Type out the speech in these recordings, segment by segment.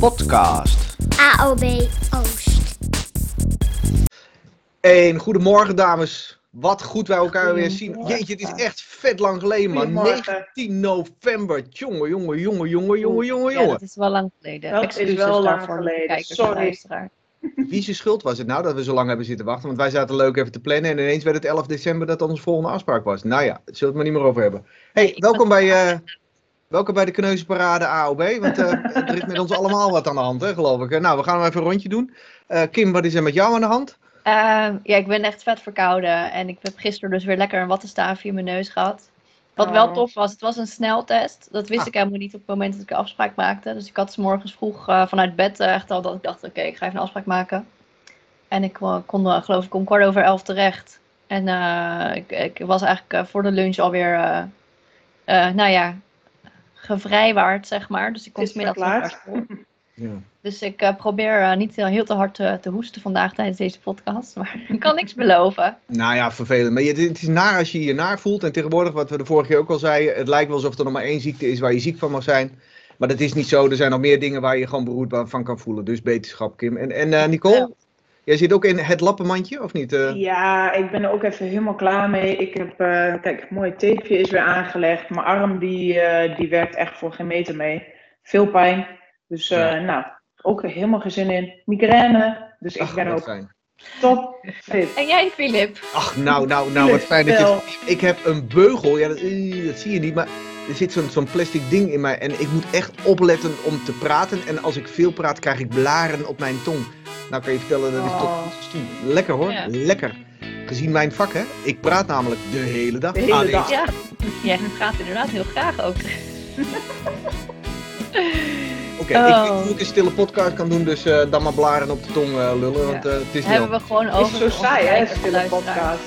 podcast. AOB Oost. Een goedemorgen dames. Wat goed wij elkaar weer zien. Jeetje, het is echt vet lang geleden man. Goedemorgen. 19 november. Jongen, jongen, jongen, jongen, jongen, jongen, Ja, jongen. dat is wel lang geleden. Dat is wel lang geleden, kijkers sorry. Wie zijn schuld was het nou dat we zo lang hebben zitten wachten? Want wij zaten leuk even te plannen en ineens werd het 11 december dat onze volgende afspraak was. Nou ja, daar zullen we het maar niet meer over hebben. Hey, welkom bij, eh, welkom bij de Kneuzenparade AOB. Want eh, er is met ons allemaal wat aan de hand, hè, geloof ik. Nou, we gaan even een rondje doen. Eh, Kim, wat is er met jou aan de hand? Ehm, ja, ik ben echt vet verkouden. En ik heb gisteren dus weer lekker een wattenstaafje in mijn neus gehad. Wat wel Oh. tof was, het was een sneltest. Dat wist Ah. ik helemaal niet op het moment dat ik de afspraak maakte. Dus ik had 's morgens vroeg eh, vanuit bed eh, echt al dat ik dacht, oké, ik ga even een afspraak maken. En ik kon, geloof ik, om kwart over elf terecht. En eh, ik, ik was eigenlijk voor de lunch alweer, eh eh, nou ja, gevrijwaard, zeg maar. Dus ik kon is smiddags naar school. Ja. Dus ik eh, probeer eh, niet heel, heel te hard eh, te hoesten vandaag tijdens deze podcast. Maar ik kan niks beloven. Nou ja, vervelend. Maar je- het is naar als je je naar voelt. En tegenwoordig, wat we de vorige keer ook al zeiden, het lijkt wel alsof er nog maar één ziekte is waar je ziek van mag zijn. Maar dat is niet zo. Er zijn nog meer dingen waar je gewoon beroerd van kan voelen. Dus beterschap, Kim. En, en eh, Nicole, Ja. Jij zit ook in het lappenmandje, of niet? Eh, Ja, ik ben er ook even helemaal klaar mee. Ik heb, eh, kijk, een mooi tapeje is weer aangelegd. Mijn arm die, eh, die werkt echt voor geen meter mee. Veel pijn. Dus eh, Ja. nou, ook helemaal geen zin in. Migraine. Dus ik ben ook fijn. top fit. En jij, Filip? Ach, nou, nou, nou, wat fijn dat je. Ik heb een beugel. Ja, dat, dat zie je niet, maar er zit zo'n zo'n plastic ding in mij. En ik moet echt opletten om te praten. En als ik veel praat, krijg ik blaren op mijn tong. Nou kan je vertellen, dat is tot Oh. toe. Lekker hoor, Ja. lekker. Gezien mijn vak, hè. Ik praat namelijk de hele dag. De hele Ah, nee, dag. Ja, jij gaat inderdaad heel graag ook. Oké, ik Oh. dat ik een stille podcast kan doen, dus eh, dan maar blaren op de tong eh, lullen, want eh, het is Hebben we gewoon Het over. is zo saai, hè, stille podcast.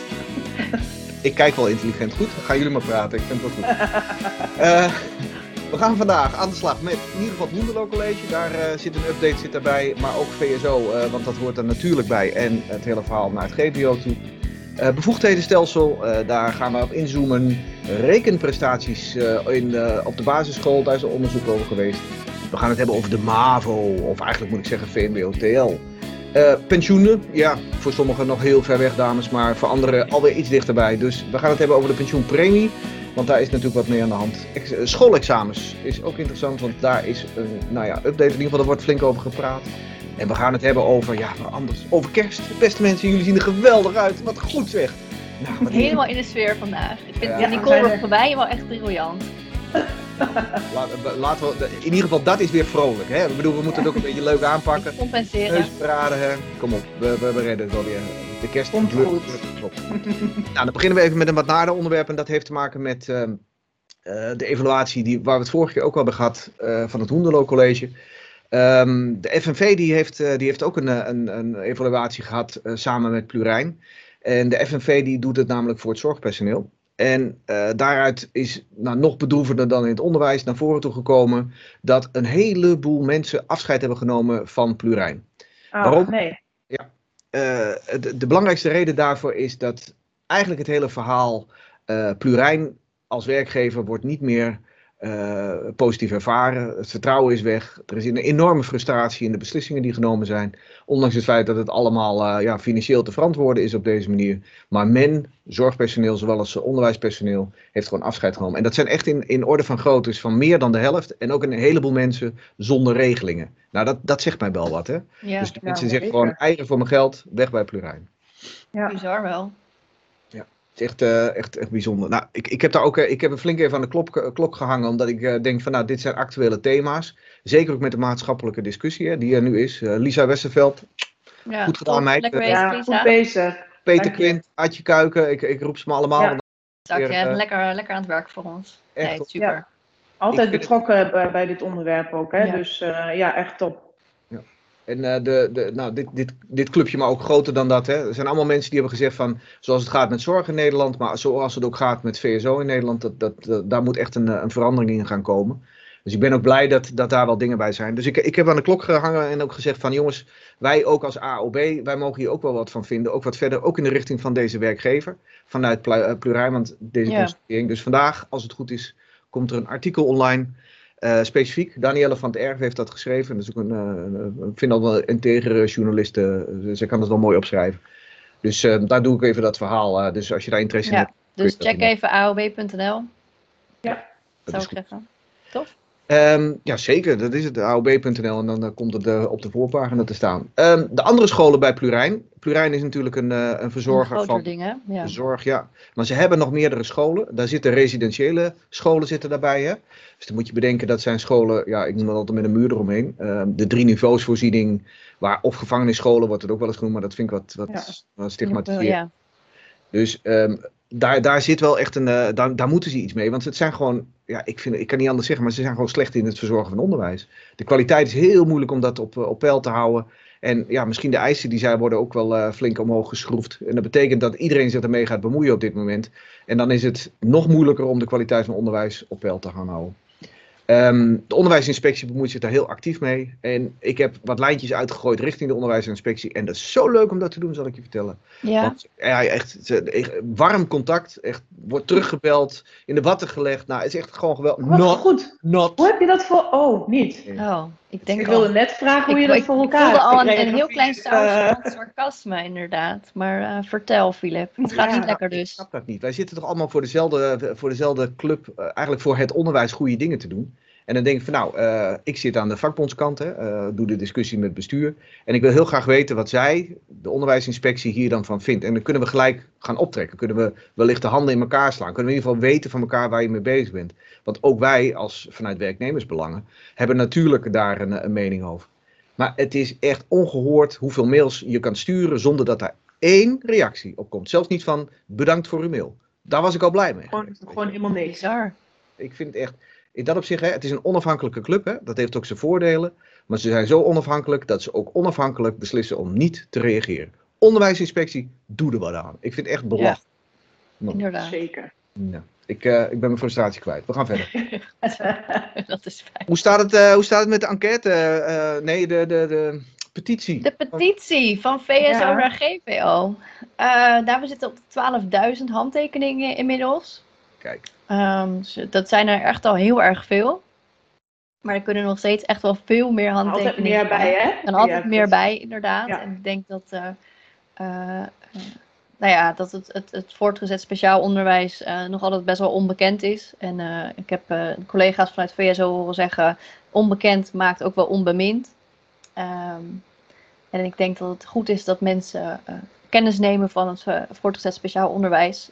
Ik kijk wel intelligent. Goed, gaan jullie maar praten. Ik vind het wel goed. We gaan vandaag aan de slag met in ieder geval het Hoenderloo College. Daar eh, zit een update zit daarbij, maar ook VSO, eh, want dat hoort er natuurlijk bij. En het hele verhaal naar het GVO toe. Eh, bevoegdhedenstelsel, daar gaan we op inzoomen. Rekenprestaties in, op de basisschool, daar is een onderzoek over geweest. We gaan het hebben over de MAVO, of eigenlijk moet ik zeggen VMBO-TL. Pensioenen, ja, voor sommigen nog heel ver weg, dames, maar voor anderen alweer iets dichterbij. Dus we gaan het hebben over de pensioenpremie, want daar is natuurlijk wat mee aan de hand. Eh, schoolexamens is ook interessant, want daar is een nou ja, update. In ieder geval, er wordt flink over gepraat. En we gaan het hebben over, ja, waar anders, over kerst. Beste mensen, jullie zien er geweldig uit. Wat goed zeg. Nou, wat Helemaal in de sfeer vandaag. Ik vind Ja. Nicole er. voorbij wel echt briljant. Laat- we- laten we, in ieder geval, dat is weer vrolijk. Hè? Ik bedoel, we moeten het ook een beetje leuk aanpakken. Compenseren. Hè. Kom op, we, we, we redden het wel weer. De kerst Komt goed. nou, dan beginnen we even met een wat nader onderwerp. En dat heeft te maken met ehm, eh, de evaluatie die, waar we het vorige keer ook al hebben gehad eh, van het Hoenderloo College. Ehm, de FNV die heeft, eh, die heeft ook een, eh, een, een evaluatie gehad eh, samen met Plurijn. En de FNV die doet het namelijk voor het zorgpersoneel. En eh, daaruit is nou, nog bedroevender dan in het onderwijs naar voren toe gekomen dat een heleboel mensen afscheid hebben genomen van Plurijn. Ah, Waarom? Nee. Eh, de, de belangrijkste reden daarvoor is dat eigenlijk het hele verhaal eh, Plurijn als werkgever wordt niet meer eh, positief ervaren. Het vertrouwen is weg. Er is een enorme frustratie in de beslissingen die genomen zijn. Ondanks het feit dat het allemaal eh, ja, financieel te verantwoorden is op deze manier. Maar men, zorgpersoneel zowel als onderwijspersoneel, heeft gewoon afscheid genomen. En dat zijn echt in, in orde van groottes van meer dan de helft. En ook een heleboel mensen zonder regelingen. Nou, dat, dat zegt mij wel wat, hè? Ja, dus de mensen zeggen gewoon eigen voor mijn geld, weg bij Plurijn. Ja. bizar wel. Het is echt, eh, echt, echt bijzonder. Nou, ik, ik heb daar ook, eh, ik heb een flink even aan de klok, klok gehangen, omdat ik eh, denk van, nou, dit zijn actuele thema's. Zeker ook met de maatschappelijke discussie hè, die er nu is. Eh, Lisa Westerveld, Ja, Goed gedaan, top. meid. Lekker Ja, bezig, Ja, Lisa. goed bezig. Peter Dank. Quint, Adje Kuiken, ik, ik roep ze maar allemaal. Ja. je lekker, lekker aan het werk voor ons. echt Nee, super. Altijd betrokken bij, bij dit onderwerp ook, hè? Ja. Dus eh, ja, echt top. En eh, de, de, nou, dit, dit, dit clubje, maar ook groter dan dat. Hè. Er zijn allemaal mensen die hebben gezegd van, zoals het gaat met zorg in Nederland, maar zoals het ook gaat met VSO in Nederland, dat, dat, dat- daar moet echt een, eh, een verandering in gaan komen. Dus ik ben ook blij dat, dat daar wel dingen bij zijn. Dus ik, ik heb aan de klok gehangen en ook gezegd van, jongens, wij ook als AOB, wij mogen hier ook wel wat van vinden. Ook wat verder, ook in de richting van deze werkgever, vanuit eh, Plurijn, want deze Ja. constatering. Dus vandaag, als het goed is, komt er een artikel online eh, specifiek. Danielle van het Erf heeft dat geschreven. Dat is ook een, eh, een- ik vind dat wel een integere journalist. eh, ze kan het wel mooi opschrijven. Dus daar doe ik even dat verhaal. dus als je daar interesse in hebt. Dus check even aob.nl. Ja, Dat zou ik zeggen. Tof. Ehm, ja, zeker. Dat is het. AOB.nl en dan eh, komt het eh, op de voorpagina te staan. Ehm, de andere scholen bij Plurijn. Plurijn is natuurlijk een, eh, een verzorger van ding, hè? Ja. Zorg, ja. Maar ze hebben nog meerdere scholen. Daar zitten residentiële scholen zitten daarbij. Hè? Dus dan moet je bedenken dat zijn scholen, ja, ik noem dat altijd met een muur eromheen. Ehm, de drie niveaus voorziening, waar, of gevangennisscholen wordt het ook wel eens genoemd, maar dat vind ik wat, wat, Ja. wat stigmatiserend. Ja. Dus daar, daar zit wel echt een, eh, daar, daar moeten ze iets mee. Want het zijn gewoon, ja, ik, vind, ik kan niet anders zeggen, maar ze zijn gewoon slecht in het verzorgen van onderwijs. De kwaliteit is heel moeilijk om dat op, eh, op peil te houden. En ja, misschien de eisen die zij worden ook wel eh, flink omhoog geschroefd. En dat betekent dat iedereen zich ermee gaat bemoeien op dit moment. En dan is het nog moeilijker om de kwaliteit van onderwijs op peil te gaan houden. Ehm, de onderwijsinspectie bemoeit zich daar heel actief mee. En ik heb wat lijntjes uitgegooid richting de onderwijsinspectie. En dat is zo leuk om dat te doen, zal ik je vertellen. Ja. Want ja, echt, warm contact. Echt, wordt teruggebeld, in de watten gelegd. Nou, het is echt gewoon geweldig. Wat Not, goed. not. Hoe heb je dat voor... Oh, niet. Oh, ik denk Ik al. wilde net vragen hoe je ik, dat ik- voor ik elkaar voelde hebt al een, gekregen. een heel klein sausje Eh, van sarcasme, inderdaad. Maar eh, vertel, Filip. Het gaat Ja, niet lekker Ik dus. snap dat niet. Wij zitten toch allemaal voor dezelfde, voor dezelfde club, eh, eigenlijk voor het onderwijs goede dingen te doen. En dan denk ik van nou, eh, ik zit aan de vakbondskant, hè, eh, doe de discussie met het bestuur. En ik wil heel graag weten wat zij, de onderwijsinspectie, hier dan van vindt. En dan kunnen we gelijk gaan optrekken. Kunnen we wellicht de handen in elkaar slaan. Kunnen we in ieder geval weten van elkaar waar je mee bezig bent. Want ook wij, als vanuit werknemersbelangen, hebben natuurlijk daar een, een mening over. Maar het is echt ongehoord hoeveel mails je kan sturen zonder dat daar één reactie op komt. Zelfs niet van bedankt voor uw mail. Daar was ik al blij mee. Gewoon, gewoon helemaal niks. Bizar. Ik vind het echt, in dat opzicht, hè, het is een onafhankelijke club. Hè, dat heeft ook zijn voordelen. Maar ze zijn zo onafhankelijk dat ze ook onafhankelijk beslissen om niet te reageren. Onderwijsinspectie, doe er wat aan. Ik vind het echt belachelijk. Nou, Inderdaad. Zeker. nou, ik, eh, ik ben mijn frustratie kwijt. We gaan verder. dat is fijn. Hoe staat het, eh, hoe staat het met de enquête? Eh, eh, nee, de, de, de petitie. De petitie van VSO Ja. naar GVO. Eh daar we zitten op de 12.000 handtekeningen inmiddels. Kijk. Ehm, dus dat zijn er echt al heel erg veel. Maar er kunnen nog steeds echt wel veel meer handtekeningen Altijd meer bij, hè? En altijd Ja, meer bij, inderdaad. Ja. En ik denk dat, eh, eh, eh, nou ja, dat het, het, het voortgezet speciaal onderwijs eh, nog altijd best wel onbekend is. En eh, ik heb eh, collega's vanuit VSO horen zeggen, onbekend maakt ook wel onbemind. Ehm, en ik denk dat het goed is dat mensen eh, kennis nemen van het voortgezet speciaal onderwijs.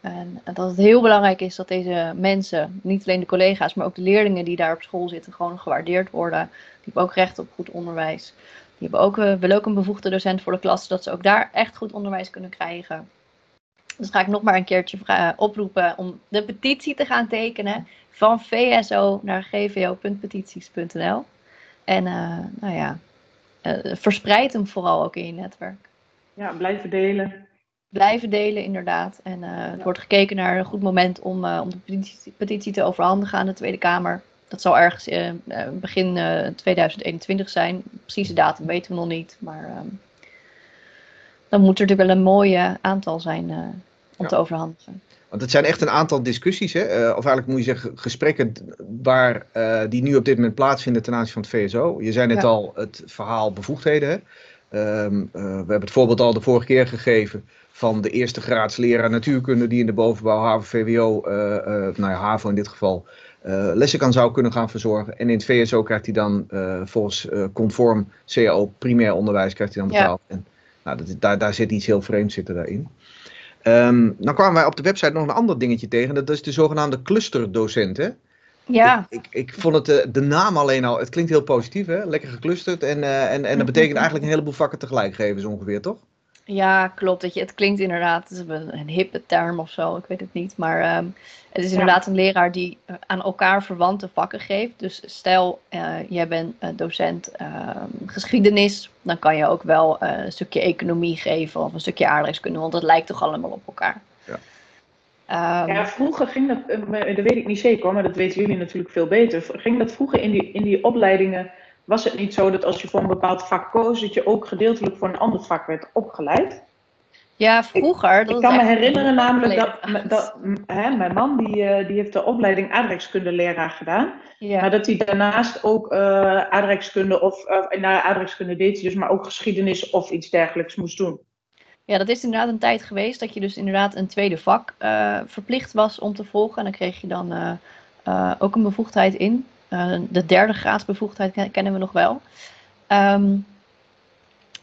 En dat het heel belangrijk is dat deze mensen, niet alleen de collega's, maar ook de leerlingen die daar op school zitten, gewoon gewaardeerd worden. Die hebben ook recht op goed onderwijs. Die hebben ook, eh, willen ook een bevoegde docent voor de klas, zodat ze ook daar echt goed onderwijs kunnen krijgen. Dus ga ik nog maar een keertje vra- oproepen om de petitie te gaan tekenen van VSO naar gvo.petities.nl. En eh, nou ja, eh, verspreid hem vooral ook in je netwerk. Ja, blijven delen. Blijven delen, inderdaad. En eh, het Ja. wordt gekeken naar een goed moment om, eh, om de petitie, petitie te overhandigen aan de Tweede Kamer. Dat zal ergens eh, begin eh, 2021 zijn. Precieze datum weten we nog niet. Maar ehm, dan moet er natuurlijk wel een mooi aantal zijn eh, om Ja. te overhandigen. Want het zijn echt een aantal discussies, hè? eh, of eigenlijk moet je zeggen gesprekken waar, eh, die nu op dit moment plaatsvinden ten aanzien van het VSO. Je zei net Ja. al het verhaal bevoegdheden. Hè? Ehm, eh, we hebben het voorbeeld al de vorige keer gegeven van de eerste graads leraar natuurkunde die in de bovenbouw HAVO, VWO, eh, eh, nou ja, HAVO in dit geval, lessen kan zou kunnen gaan verzorgen. En in het VSO krijgt hij dan volgens conform CAO primair onderwijs krijgt hij dan Ja. betaald. En, nou, dat, daar, daar zit iets heel vreemds zitten daarin. Ehm, dan kwamen wij op de website nog een ander dingetje tegen. Dat is de zogenaamde clusterdocent. Ja, Ik, ik, ik vond het, eh, de naam alleen al, het klinkt heel positief, hè? lekker geclusterd. En, eh, en, en dat betekent eigenlijk een heleboel vakken tegelijk geven, zo ongeveer, toch? ja klopt. Dat je, het klinkt inderdaad het is een, een hippe term of zo. Ik weet het niet. Maar ehm, het is Ja. inderdaad een leraar die eh, aan elkaar verwante vakken geeft. Dus stel, eh, jij bent eh, docent ehm, geschiedenis. Dan kan je ook wel eh, een stukje economie geven of een stukje aardrijkskunde. Want dat lijkt toch allemaal op elkaar. Ja. Ehm, Ja, vroeger ging dat, eh, dat weet ik niet zeker hoor, maar dat weten jullie natuurlijk veel beter. Ging dat vroeger in die, in die opleidingen, was het niet zo dat als je voor een bepaald vak koos, dat je ook gedeeltelijk voor een ander vak werd opgeleid? Ja, vroeger. Dat Ik is kan me herinneren namelijk dat, dat hè, mijn man die, eh, die heeft de opleiding aardrijkskundeleraar gedaan. Ja. Maar dat hij daarnaast ook eh aardrijkskunde of uh, nou, aardrijkskunde deed hij dus, maar ook geschiedenis of iets dergelijks moest doen. Ja, dat is inderdaad een tijd geweest dat je dus inderdaad een tweede vak eh, verplicht was om te volgen. En dan kreeg je dan eh, eh, ook een bevoegdheid in. De derde graadsbevoegdheid ken- kennen we nog wel. Ehm,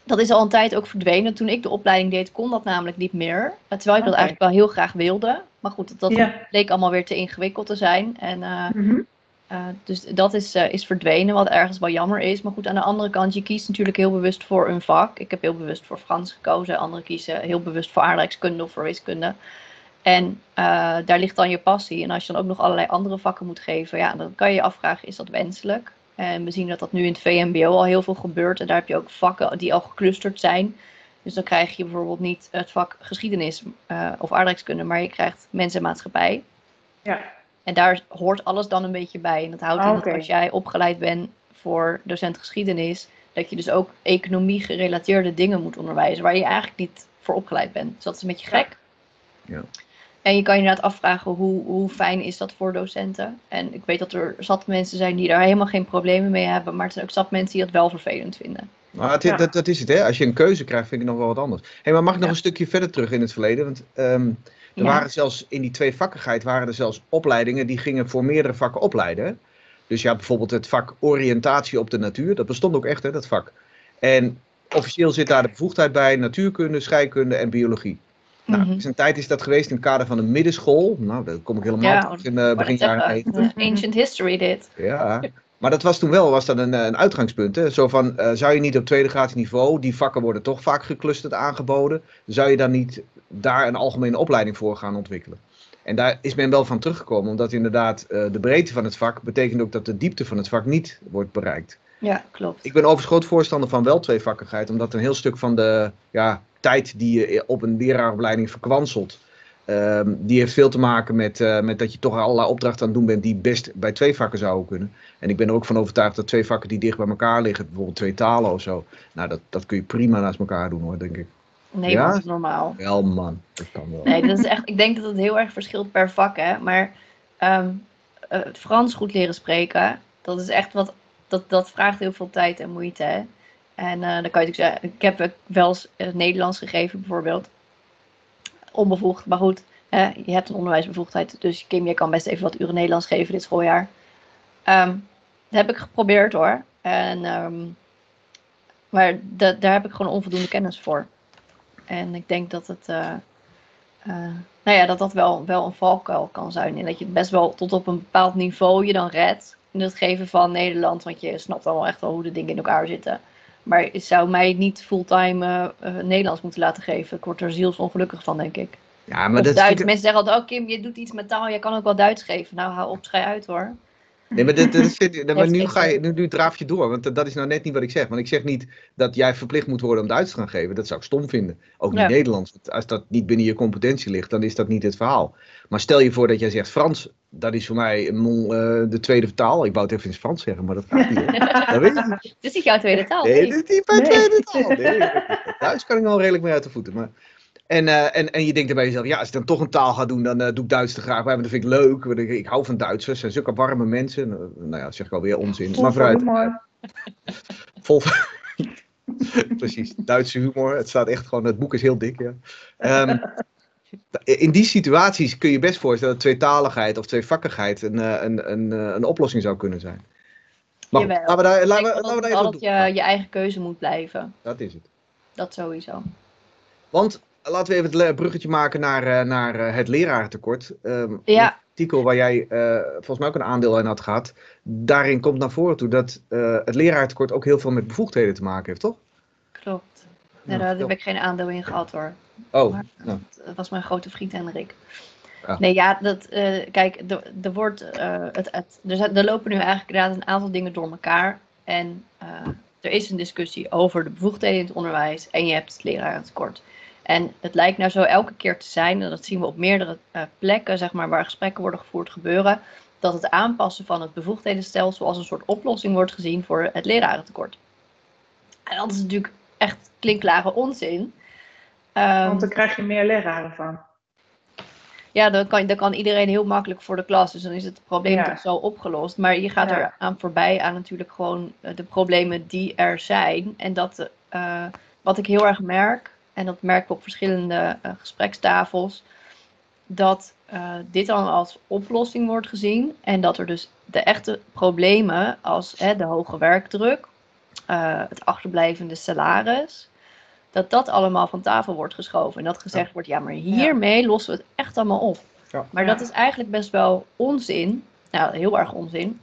dat is al een tijd ook verdwenen. Toen ik de opleiding deed, kon dat namelijk niet meer. Terwijl ik dat eigenlijk wel heel graag wilde. Maar goed, dat, dat Ja. bleek allemaal weer te ingewikkeld te zijn. En Mhm. Eh, dus dat is, eh, is verdwenen, wat ergens wel jammer is. Maar goed, aan de andere kant, je kiest natuurlijk heel bewust voor een vak. Ik heb heel bewust voor Frans gekozen. Anderen kiezen heel bewust voor aardrijkskunde of voor wiskunde. En eh, daar ligt dan je passie. En als je dan ook nog allerlei andere vakken moet geven, ja, dan kan je je afvragen, is dat wenselijk? En we zien dat dat nu in het VMBO al heel veel gebeurt. En daar heb je ook vakken die al geclusterd zijn. Dus dan krijg je bijvoorbeeld niet het vak geschiedenis of aardrijkskunde, maar je krijgt mensen en maatschappij. Ja. En daar hoort alles dan een beetje bij. En dat houdt in Ah, dat als jij opgeleid bent voor docent geschiedenis, dat je dus ook economie gerelateerde dingen moet onderwijzen, waar je eigenlijk niet voor opgeleid bent. Dus dat is een beetje gek. Ja. En je kan je inderdaad afvragen hoe, hoe fijn is dat voor docenten. En ik weet dat er zat mensen zijn die daar helemaal geen problemen mee hebben, maar er zijn ook zat mensen die dat wel vervelend vinden. Maar het, Ja. dat, dat is het, hè. Als je een keuze krijgt, vind ik nog wel wat anders. Hey, maar mag ik nog Ja. een stukje verder terug in het verleden? Want ehm, er Ja. waren zelfs in die tweevakkigheid waren er zelfs opleidingen die gingen voor meerdere vakken opleiden. Dus ja, bijvoorbeeld het vak oriëntatie op de natuur. Dat bestond ook echt, hè, dat vak. En officieel zit daar de bevoegdheid bij natuurkunde, scheikunde en biologie. Nou, een tijd is dat geweest in het kader van een middenschool. Nou, daar kom ik helemaal Ja, terug in uh, begin net jaren zeggen, 90. Ancient history dit. Ja, maar dat was toen wel was dat een, eh, een uitgangspunt. Hè? Zo van, eh, zou je niet op tweede graadsniveau, die vakken worden toch vaak geclusterd aangeboden, zou je dan niet daar een algemene opleiding voor gaan ontwikkelen? En daar is men wel van teruggekomen, omdat inderdaad eh, de breedte van het vak betekent ook dat de diepte van het vak niet wordt bereikt. Ja, klopt. Ik ben overigens groot voorstander van wel tweevakkigheid, omdat een heel stuk van de ja, tijd die je op een leraaropleiding verkwanselt, ehm, die heeft veel te maken met, eh, met dat je toch allerlei opdrachten aan het doen bent die best bij twee vakken zouden kunnen. En ik ben er ook van overtuigd dat twee vakken die dicht bij elkaar liggen, bijvoorbeeld twee talen of zo, nou dat, dat kun je prima naast elkaar doen hoor, denk ik. Nee, Ja? dat is normaal. Wel man, dat kan wel. Nee, dat is echt, ik denk dat het heel erg verschilt per vak, hè. Maar het Frans goed leren spreken, dat is echt wat, dat, dat vraagt heel veel tijd en moeite, hè. En eh, dan kan je natuurlijk zeggen, ik heb wel eens Nederlands gegeven bijvoorbeeld. Onbevoegd, maar goed, je hebt een onderwijsbevoegdheid, dus Kim, je kan best even wat uren Nederlands geven dit schooljaar. Ehm, dat heb ik geprobeerd hoor. En, ehm, maar da- daar heb ik gewoon onvoldoende kennis voor. En ik denk dat het, eh, eh, nou ja, dat dat wel, wel een valkuil kan zijn. En dat je het best wel tot op een bepaald niveau je dan redt in het geven van Nederland. Want je snapt dan wel echt wel hoe de dingen in elkaar zitten. Maar zou mij niet fulltime eh, eh, Nederlands moeten laten geven. Ik word er zielsongelukkig van, denk ik. Ja, maar of dat Duits. Mensen zeggen altijd, oh Kim, je doet iets met taal. Je kan ook wel Duits geven. Nou, hou op, schij uit hoor. Nee, maar, dit, dit is- maar nu, ga je, nu, nu draaf je door, want dat is nou net niet wat ik zeg. Want ik zeg niet dat jij verplicht moet worden om Duits te gaan geven. Dat zou ik stom vinden. Ook niet Ja. Nederlands. Als dat niet binnen je competentie ligt, dan is dat niet het verhaal. Maar stel je voor dat jij zegt Frans, dat is voor mij mon- eh, de tweede taal. Ik wou het even in het Frans zeggen, maar dat gaat niet. dat weet ik niet. Het is niet jouw tweede taal. Nee, nee. dat is niet mijn Nee. tweede taal. Nee, Duits kan ik wel redelijk mee uit de voeten. Maar... En, eh, en, en je denkt bij jezelf, ja, als ik dan toch een taal ga doen, dan eh, doe ik Duits te graag bij. Want dat vind ik leuk. want Ik, ik hou van Duitsers. Ze zijn zulke warme mensen. Nou nou ja, dat zeg ik alweer onzin. Vol maar voor vooruit. humor. Vol... Precies, Duitse humor. Het staat echt gewoon, het boek is heel dik, ja. Ehm, in die situaties kun je best voorstellen dat tweetaligheid of tweevakkigheid een, eh, een, een, eh, een oplossing zou kunnen zijn. Maar Jawel. laten we daar, laten we, laten we dat daar even op je, je eigen keuze moet blijven. Dat is het. Dat sowieso. Want laten we even het bruggetje maken naar, eh, naar eh, het lerarentekort. Ehm, Ja. Het artikel waar jij eh, volgens mij ook een aandeel in had gehad. Daarin komt naar voren toe dat eh, het lerarentekort ook heel veel met bevoegdheden te maken heeft, toch? Klopt. Daar heb ik geen aandeel in gehad hoor. Oh, Maar dat was mijn grote vriend Henrik. Nee, ja, dat, eh, kijk, er- wordt, eh, het, het, er, zijn- er lopen nu eigenlijk inderdaad een aantal dingen door elkaar. En eh, er is een discussie over de bevoegdheden in het onderwijs en je hebt het lerarentekort. En het lijkt nou zo elke keer te zijn, en dat zien we op meerdere eh, plekken, zeg maar, waar gesprekken worden gevoerd gebeuren, dat het aanpassen van het bevoegdhedenstelsel als een soort oplossing wordt gezien voor het lerarentekort. En dat is natuurlijk echt klinklare onzin. Ehm, Want dan krijg je meer leraren van. ja, dan kan, dan kan iedereen heel makkelijk voor de klas. Dus dan is het probleem Ja. toch zo opgelost. Maar je gaat Ja. er aan voorbij aan natuurlijk gewoon eh, de problemen die er zijn. En dat, eh, wat ik heel erg merk, en dat merk ik op verschillende eh, gesprekstafels, dat dit dan als oplossing wordt gezien. En dat er dus de echte problemen als hè, de hoge werkdruk, het achterblijvende salaris, dat dat allemaal van tafel wordt geschoven. En dat gezegd wordt, ja, maar hiermee lossen we het echt allemaal op. Ja. Maar Ja. dat is eigenlijk best wel onzin. Nou, heel erg onzin.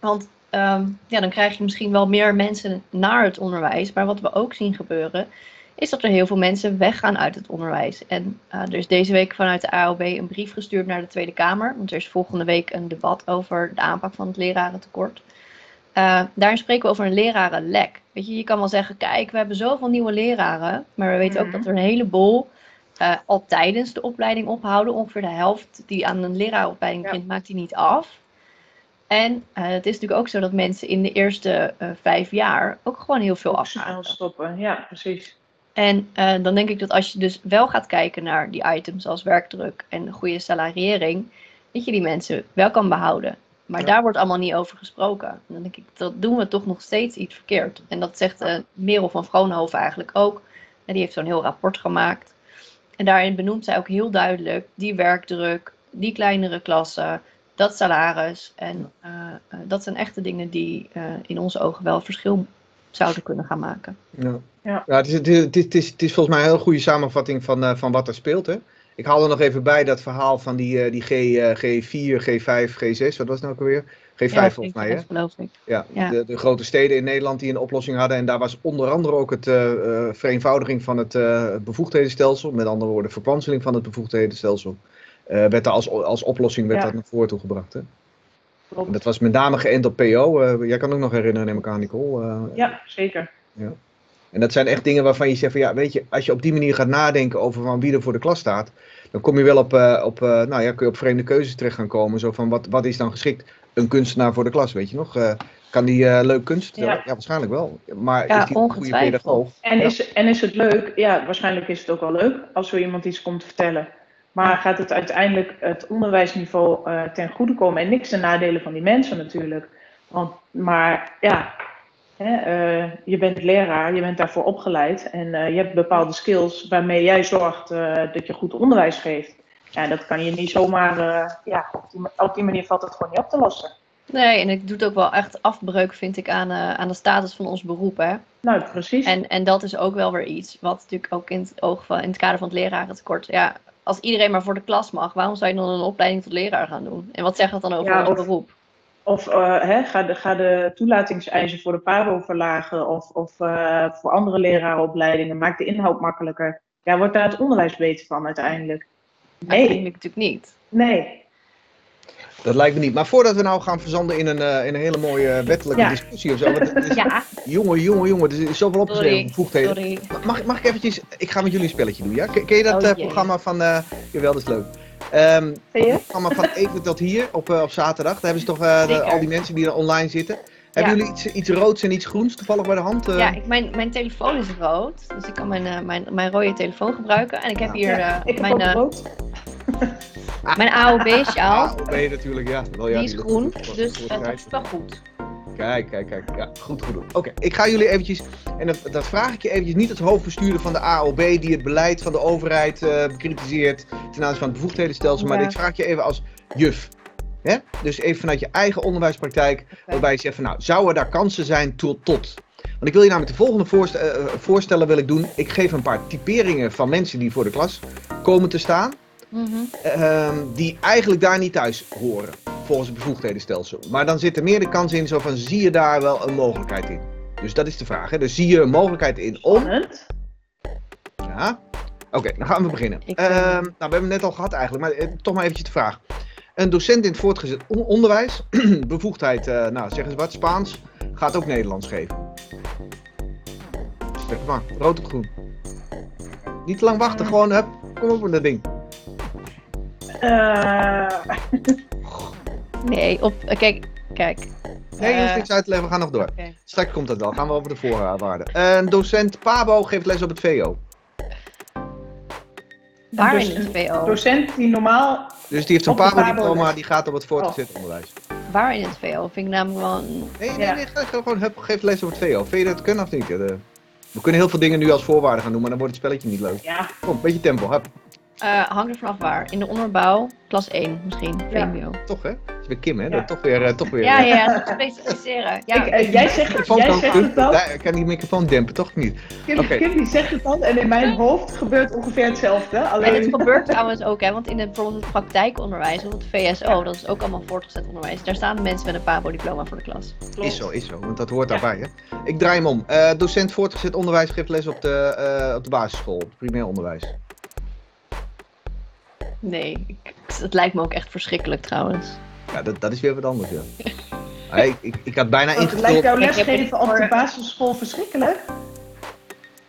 Want ehm, ja, dan krijg je misschien wel meer mensen naar het onderwijs. Maar wat we ook zien gebeuren, is dat er heel veel mensen weggaan uit het onderwijs. En eh, er is deze week vanuit de AOB een brief gestuurd naar de Tweede Kamer. Want er is volgende week een debat over de aanpak van het lerarentekort. Eh, daarin spreken we over een lerarenlek. Weet je, je kan wel zeggen, kijk, we hebben zoveel nieuwe leraren. Maar we weten ook Mhm. dat er een heleboel eh, al tijdens de opleiding ophouden. Ongeveer de helft die aan een leraaropleiding Ja. begint, maakt die niet af. En eh, het is natuurlijk ook zo dat mensen in de eerste vijf jaar ook gewoon heel veel stoppen. Ja, precies. En dan denk ik dat als je dus wel gaat kijken naar die items als werkdruk en goede salariering, dat je die mensen wel kan behouden. Maar Ja. daar wordt allemaal niet over gesproken. En dan denk ik, dat doen we toch nog steeds iets verkeerd. En dat zegt eh Merel van Vroonhoven eigenlijk ook. En die heeft zo'n heel rapport gemaakt. En daarin benoemt zij ook heel duidelijk die werkdruk, die kleinere klassen, dat salaris. En eh, eh, dat zijn echte dingen die eh, in onze ogen wel verschil zouden kunnen gaan maken. Ja, Ja. ja het, is, het, is, het, is, het, is, volgens mij een heel goede samenvatting van, eh, van wat er speelt. Hè? Ik haal er nog even bij dat verhaal van die, eh, die G, eh, G4, G5, G6. Wat was het nou ook alweer? G5 Ja, volgens mij, hè? geloof ik. Ja, Ja. De, de grote steden in Nederland die een oplossing hadden. En daar was onder andere ook het eh, eh, vereenvoudiging van het bevoegdhedenstelsel. Met andere woorden, verkwanseling van het bevoegdhedenstelsel. werd daar als, als oplossing werd Ja. dat naar voren toe gebracht. Hè? En dat was met name geënt op PO. jij kan ook nog herinneren, neem ik aan, Nicole. Ja, zeker. En dat zijn echt dingen waarvan je zegt van ja, weet je, als je op die manier gaat nadenken over van wie er voor de klas staat, dan kom je wel op, eh, op eh, nou ja, kun je op vreemde keuzes terecht gaan komen. Zo van wat, wat is dan geschikt? Een kunstenaar voor de klas, weet je nog? Eh, kan die eh, leuk kunst? Ja. Ja. waarschijnlijk wel. Maar Ja, is die een goede pedagoog? En Ja. is, en is het leuk? Ja, waarschijnlijk is het ook wel leuk als zo iemand iets komt vertellen. Maar gaat het uiteindelijk het onderwijsniveau eh, ten goede komen? En niks ten nadele van die mensen natuurlijk. Want, maar ja, hè, eh, je bent leraar, je bent daarvoor opgeleid. En eh, je hebt bepaalde skills waarmee jij zorgt eh, dat je goed onderwijs geeft. Ja, dat kan je niet zomaar, ja, op die, op die manier valt het gewoon niet op te lossen. Nee, en het doet ook wel echt afbreuk, vind ik, aan, aan de status van ons beroep. Hè? Nou, precies. En, en dat is ook wel weer iets wat natuurlijk ook in het, oog van, in het kader van het lerarentekort. Ja, als iedereen maar voor de klas mag, waarom zou je dan een opleiding tot leraar gaan doen? En wat zegt dat dan over Ja, ons beroep? Of eh, hè, ga, de, ga de toelatingseisen voor de PABO verlagen of, of eh, voor andere lerarenopleidingen. Maak de inhoud makkelijker. Ja, wordt daar het onderwijs beter van uiteindelijk? Uiteindelijk Nee, natuurlijk niet. nee. Dat lijkt me niet. Maar voordat we nou gaan verzanden in een, eh, in een hele mooie wettelijke Ja. discussie of zo. Want het is, Ja, Jongen, jongen, jongen, er is zoveel opgeschreven. sorry. bevoegdheden. sorry. Mag, mag ik eventjes, ik ga met jullie een spelletje doen, ja? Ken, ken je dat Oh, programma van, eh jawel, dat is leuk. Ehm, Zie je? Het programma van Even tot hier op, eh, op zaterdag. Daar hebben ze toch eh, de- al die mensen die er online zitten. Hebben jullie iets, iets roods en iets groens toevallig bij de hand? eh? Ja, ik, mijn, mijn telefoon is rood, dus ik kan mijn, eh, mijn, mijn rode telefoon gebruiken. En ik heb hier eh, ik heb mijn, eh, rood. mijn AOB-sjaal. Ah, je natuurlijk, ja. Wel, ja Die is groen, dus dat is wel goed. Kijk, kijk, kijk. Ja, goed, goed. Oké, ik ga jullie eventjes, en dat, dat vraag ik je eventjes, niet het hoofdbestuurder van de AOB die het beleid van de overheid eh bekritiseert ten aanzien van het bevoegdhedenstelsel, maar ik vraag je even als juf. Hè? Dus even vanuit je eigen onderwijspraktijk, waarbij je zegt van nou, zouden daar kansen zijn tot, tot? Want ik wil je namelijk de volgende voorst- eh, voorstellen wil ik doen. Ik geef een paar typeringen van mensen die voor de klas komen te staan. Ehm, die eigenlijk daar niet thuis horen, volgens het bevoegdhedenstelsel. Maar dan zit er meer de kans in, zo van, zie je daar wel een mogelijkheid in? Dus dat is de vraag, hè? Dus zie je een mogelijkheid in om... Spannend. Ja. Oké, dan gaan we beginnen. Ik, Ehm, eh, nou, we hebben het net al gehad eigenlijk, maar eh, toch maar eventjes de vraag. Een docent in het voortgezet on- onderwijs, bevoegdheid, eh, nou zeg eens wat, Spaans, gaat ook Nederlands geven. Zeg maar, rood of groen? Niet te lang wachten, gewoon, hup, kom op met dat ding. Eh, Nee, op, eh, kijk, kijk. Nee, je hoeft Eh, niks uit te leggen, we gaan nog door. oké. Straks komt dat wel. Gaan we over de voorwaarden. Een docent Pabo geeft les op het VO. Waar Dus in het een VO? docent die normaal... Dus die heeft de PABO-diploma, die gaat op het voortgezet onderwijs. Waar in het VO? Vind ik namelijk wel een... Nee, nee, Ja. nee, ga, gewoon, hup, geef les op het VO. Vind je dat kunnen of niet? Eh, we kunnen heel veel dingen nu als voorwaarden gaan doen, maar dan wordt het spelletje niet leuk. Ja, Kom, een beetje tempo, hup. Eh, hangt er vanaf waar. In de onderbouw, klas 1 misschien, Ja. VMBO. Toch hè? Dat is weer Kim hè? Ja. Dat toch weer, eh, toch weer. Ja, eh, ja, toch specificeren. Ja, ik, eh, jij zegt, jij kan- zegt het dan, Daar, ik kan die microfoon dempen, toch niet? Kim. Kim die zegt het dan en in mijn hoofd gebeurt ongeveer hetzelfde. En het Alleen, gebeurt trouwens ook, hè, want in het, bijvoorbeeld het praktijkonderwijs, of het VSO, dat is ook allemaal voortgezet onderwijs. Daar staan mensen met een PABO-diploma voor de klas. Is zo, is zo, want dat hoort Ja. daarbij hè. Ik draai hem om. Eh, docent voortgezet onderwijs geeft les op de, eh, op de basisschool, primair onderwijs. Nee, het lijkt me ook echt verschrikkelijk trouwens. Ja, dat, dat is weer wat anders ja. Ah, ik, ik, ik had bijna lijkt ingevuld. jouw Ik heb lesgeven op de basisschool verschrikkelijk?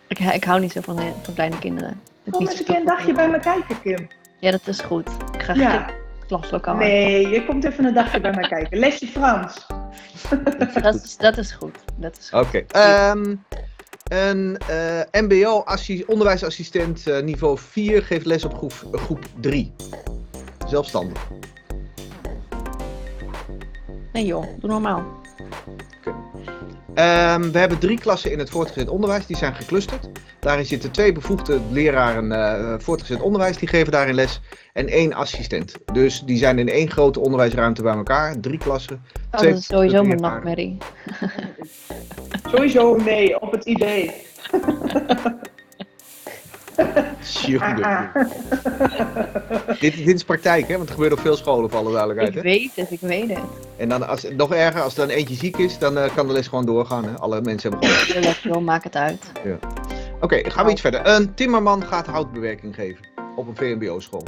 Ik, ik hou niet zo van, van kleine kinderen. Ik Kom niet eens een keer een dagje bij me kijken, Kim. Ja, dat is goed. Ik ga Ja. geen klaslokaal. Nee, je komt even een dagje bij me kijken. Lesje Frans. Dat is, dat is goed. Dat is goed. Oké. ehm, een eh, MBO assi- onderwijsassistent eh, niveau 4 geeft les op groep, groep 3. Zelfstandig. Nee joh, doe normaal. Ehm, we hebben drie klassen in het voortgezet onderwijs, die zijn geclusterd. Daarin zitten twee bevoegde leraren eh, voortgezet onderwijs, die geven daarin les. En één assistent. Dus die zijn in één grote onderwijsruimte bij elkaar, drie klassen. Oh, dat is sowieso mijn nachtmerrie. Sowieso nee, op het idee. Jongen. dit, dit is praktijk, hè? Want het gebeurt op veel scholen, voor alle duidelijkheid. Ik Hè? weet het, ik weet het. En dan, als, nog erger, als er dan eentje ziek is, dan eh, kan de les gewoon doorgaan. Hè? Alle mensen hebben gewoon... Lekker, joh, maak het uit. Oké, dan gaan we iets verder. Een timmerman gaat houtbewerking geven op een VMBO-school.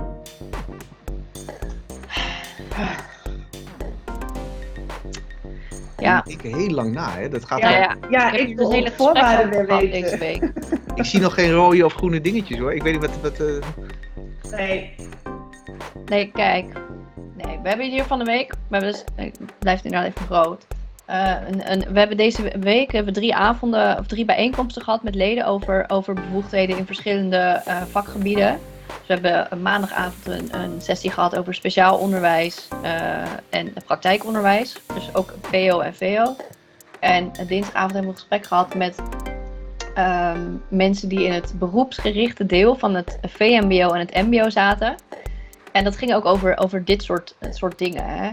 Ja, Ik heel lang na, hè? Dat gaat Ja, ja. ja, ik heb wil dus hele de voorwaarden weer weten. deze week. Ik zie nog geen rode of groene dingetjes hoor. Ik weet niet wat. wat eh, Nee, Nee, kijk. Nee, we hebben hier van de week. We hebben dus, het blijft inderdaad even groot. Eh, een, een, we hebben deze week hebben we drie avonden of drie bijeenkomsten gehad met leden over, over bevoegdheden in verschillende eh, vakgebieden. We hebben maandagavond een, een sessie gehad over speciaal onderwijs eh, en praktijkonderwijs. Dus ook PO en VO. En dinsdagavond hebben we een gesprek gehad met ehm, mensen die in het beroepsgerichte deel van het VMBO en het MBO zaten. En dat ging ook over, over dit soort, soort dingen. Hè?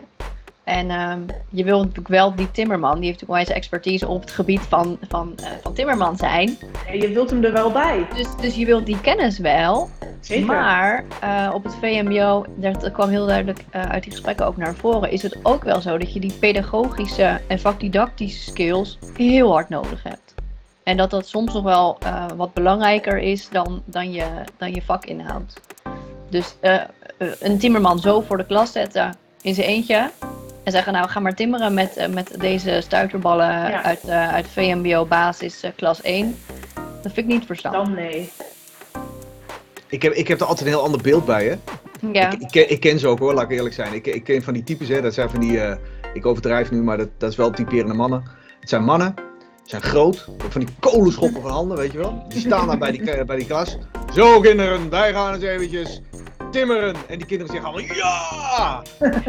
En ehm, je wil natuurlijk wel die timmerman, die heeft natuurlijk wel eens expertise op het gebied van, van, eh, van timmerman zijn. je wilt hem er wel bij. Dus, dus je wilt die kennis wel. Zeker. Maar eh, op het VMBO, dat kwam heel duidelijk eh, uit die gesprekken ook naar voren, is het ook wel zo dat je die pedagogische en vakdidactische skills heel hard nodig hebt. En dat dat soms nog wel wat belangrijker is dan, dan, je, dan je vakinhoud. Dus een timmerman zo voor de klas zetten in zijn eentje. En zeggen, nou ga maar timmeren met, eh, met deze stuiterballen Ja. uit, eh, uit VMBO basis eh, klas 1. Dat vind ik niet verstandig. Dan nee. ik, heb, ik heb er altijd een heel ander beeld bij, hè? Ja. Ik, ik, ken, ik ken ze ook hoor, laat ik eerlijk zijn. Ik, ik ken van die types, hè? Dat zijn van die. eh, ik overdrijf nu, maar dat, dat is wel typerende mannen. Het zijn mannen, ze zijn groot, van die kolenschoppen van handen, weet je wel. Die staan daar bij die, bij die klas. Zo kinderen, wij gaan eens eventjes timmeren. En die kinderen zeggen allemaal ja!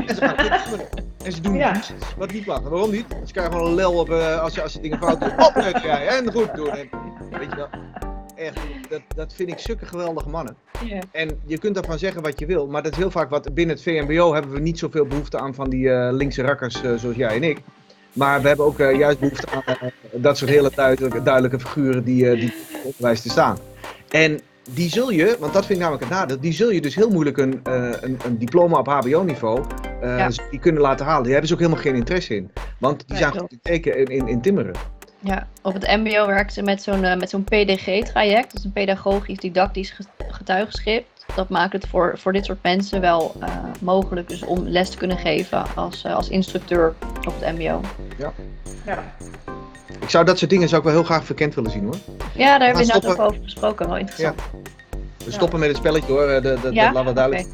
En ze gaan timmeren. En ze doen Ja. niets wat niet mag. Waarom niet? Ze krijgen gewoon een lel op eh, als, je, als je dingen fout doet. Opletten jij en goed doen. En, weet je wel. Echt, dat, dat vind ik zulke geweldige mannen. En je kunt daarvan zeggen wat je wil, maar dat is heel vaak wat binnen het VMBO hebben we niet zoveel behoefte aan van die eh, linkse rakkers eh, zoals jij en ik. Maar we hebben ook juist behoefte aan dat soort hele duidelijke, duidelijke figuren die, die het onderwijs te staan. En die zul je, want dat vind ik namelijk het nadeel, die zul je dus heel moeilijk een, eh, een, een diploma op HBO-niveau eh, Ja. die kunnen laten halen. Die hebben ze ook helemaal geen interesse in. Want die zijn goed te teken in, in, in timmeren. Ja, op het MBO werken ze met zo'n eh, met zo'n PDG-traject, dus een pedagogisch-didactisch ge- getuigenschrift. Dat maakt het voor, voor dit soort mensen wel eh, mogelijk dus om les te kunnen geven als, als instructeur op het MBO. Ja. Ik zou dat soort dingen zou ik wel heel graag verkend willen zien hoor. Ja, daar hebben we inderdaad ook over gesproken. Wel interessant. We stoppen met het spelletje hoor, eh, dat, dat, Ja, dat laten we duidelijk.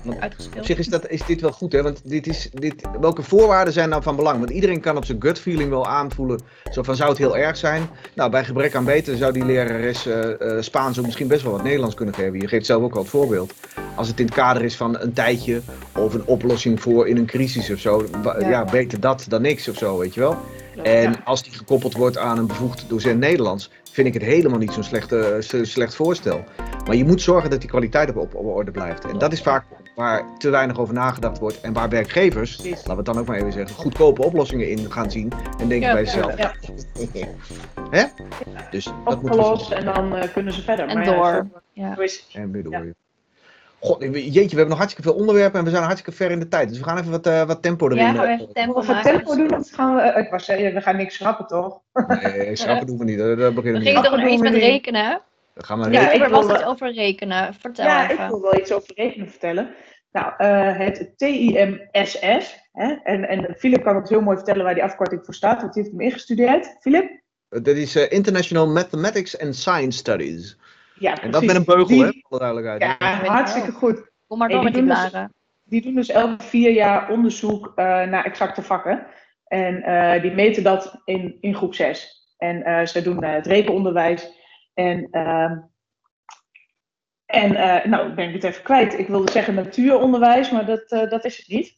Op zich is, dat, is dit wel goed, hè? Want dit is, dit, welke voorwaarden zijn nou van belang? Want iedereen kan op zijn gut feeling wel aanvoelen. Zo van, zou het heel erg zijn? Nou, bij gebrek aan beter zou die lerares eh, eh, Spaans ook misschien best wel wat Nederlands kunnen geven. Je geeft zelf ook al het voorbeeld. als het in het kader is van een tijdje of een oplossing voor in een crisis of zo. Ja. Ja, beter dat dan niks of zo, weet je wel. En Ja. als die gekoppeld wordt aan een bevoegd docent Nederlands, vind ik het helemaal niet zo'n slechte, zo slecht voorstel. Maar je moet zorgen dat die kwaliteit op, op, op orde blijft. En dat is vaak waar te weinig over nagedacht wordt. En waar werkgevers, Precies. laten we het dan ook maar even zeggen, goedkope oplossingen in gaan zien. En denken Ja, bij zichzelf. Ja, Hè? Dus dat moet opgelost en dan eh, kunnen ze verder. En Maar ja, door. zo- Ja. zo is het. En weer door. Ja. God, jeetje, we hebben nog hartstikke veel onderwerpen en we zijn hartstikke ver in de tijd. Dus we gaan even wat, eh, wat tempo erin. Ja, gaan we eh, even tempo Of we maken. tempo doen, of gaan we... eh, Ik was zeggen, we gaan niks schrappen, toch? Nee, schrappen doen we niet. Daar daar beginnen We we niet. toch nog we met rekenen? Dan gaan we Ja, rekenen. ik er was wil- iets over rekenen. Vertel Ja, ik wil wel iets over rekenen vertellen. Nou, eh, het TIMSS, hè, en, en Philip kan het heel mooi vertellen waar die afkorting voor staat, want die heeft hem ingestudeerd. Philip? Dat is eh, International Mathematics and Science Studies. Ja, En dat met een beugel, Die- hè? Voor alle duidelijkheid. Ja, hartstikke wel. goed. Kom maar door die met die doen dus- blaren. Die doen dus elke vier jaar onderzoek eh, naar exacte vakken. En eh, die meten dat in, in groep 6. En eh, ze doen eh, het rekenonderwijs. En, ehm, en eh, nou, ben ik het even kwijt. Ik wilde zeggen natuuronderwijs, maar dat, eh, dat is het niet.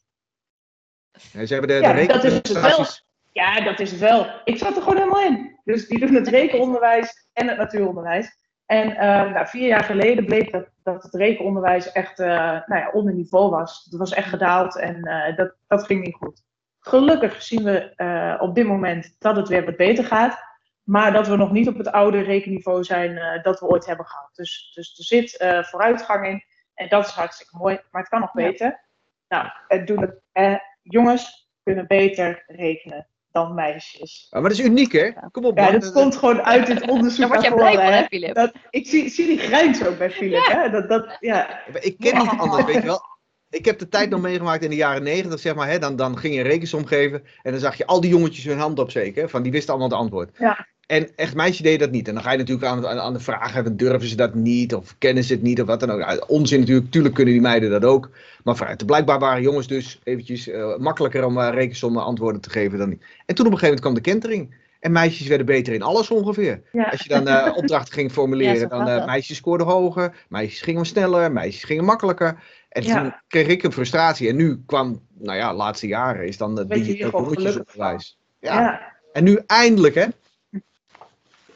Ja, ze hebben de, Ja, de dat is het wel. Ja, dat is het wel. Ik zat er gewoon helemaal in. Dus die doen het rekenonderwijs en het natuuronderwijs. En eh, nou, vier jaar geleden bleek dat, dat het rekenonderwijs echt eh, nou ja, onder niveau was. Het was echt gedaald en eh, dat, dat ging niet goed. Gelukkig zien we eh, op dit moment dat het weer wat beter gaat. Maar dat we nog niet op het oude rekenniveau zijn dat we ooit hebben gehad. Dus, dus er zit vooruitgang in. En dat is hartstikke mooi. Maar het kan nog Ja. beter. Nou, het doen het, eh, jongens kunnen beter rekenen dan meisjes. Ja, maar dat is uniek, hè? Kom op, Ja, man. dat komt gewoon uit dit onderzoek Daar word jij naar blij van, hè. Filip? Dat, ik zie, zie die grijns ook bij Philip. Hè? Dat, dat, ja. Ik ken niet anders, weet je wel. Ik heb de tijd nog meegemaakt in de jaren negentig, zeg maar. Hè, dan, dan ging je een rekensom geven en dan zag je al die jongetjes hun hand opsteken. Van die wisten allemaal het antwoord. Ja. En echt meisjes deden dat niet. En dan ga je natuurlijk aan, aan, aan de vraag hebben, durven ze dat niet? Of kennen ze het niet? Of wat dan ook. Onzin natuurlijk, tuurlijk kunnen die meiden dat ook. Maar vooruit, blijkbaar waren jongens dus eventjes eh, makkelijker om uh, rekensommen antwoorden te geven dan niet. En toen op een gegeven moment kwam de kentering. En meisjes werden beter in alles ongeveer. Ja. Als je dan eh, opdrachten ging formuleren, dan meisjes scoorden hoger, meisjes gingen sneller, meisjes gingen makkelijker. En Ja. toen kreeg ik een frustratie. En nu kwam, nou ja, de laatste jaren is dan hier digitale. Ja. Ja. En nu eindelijk, hè?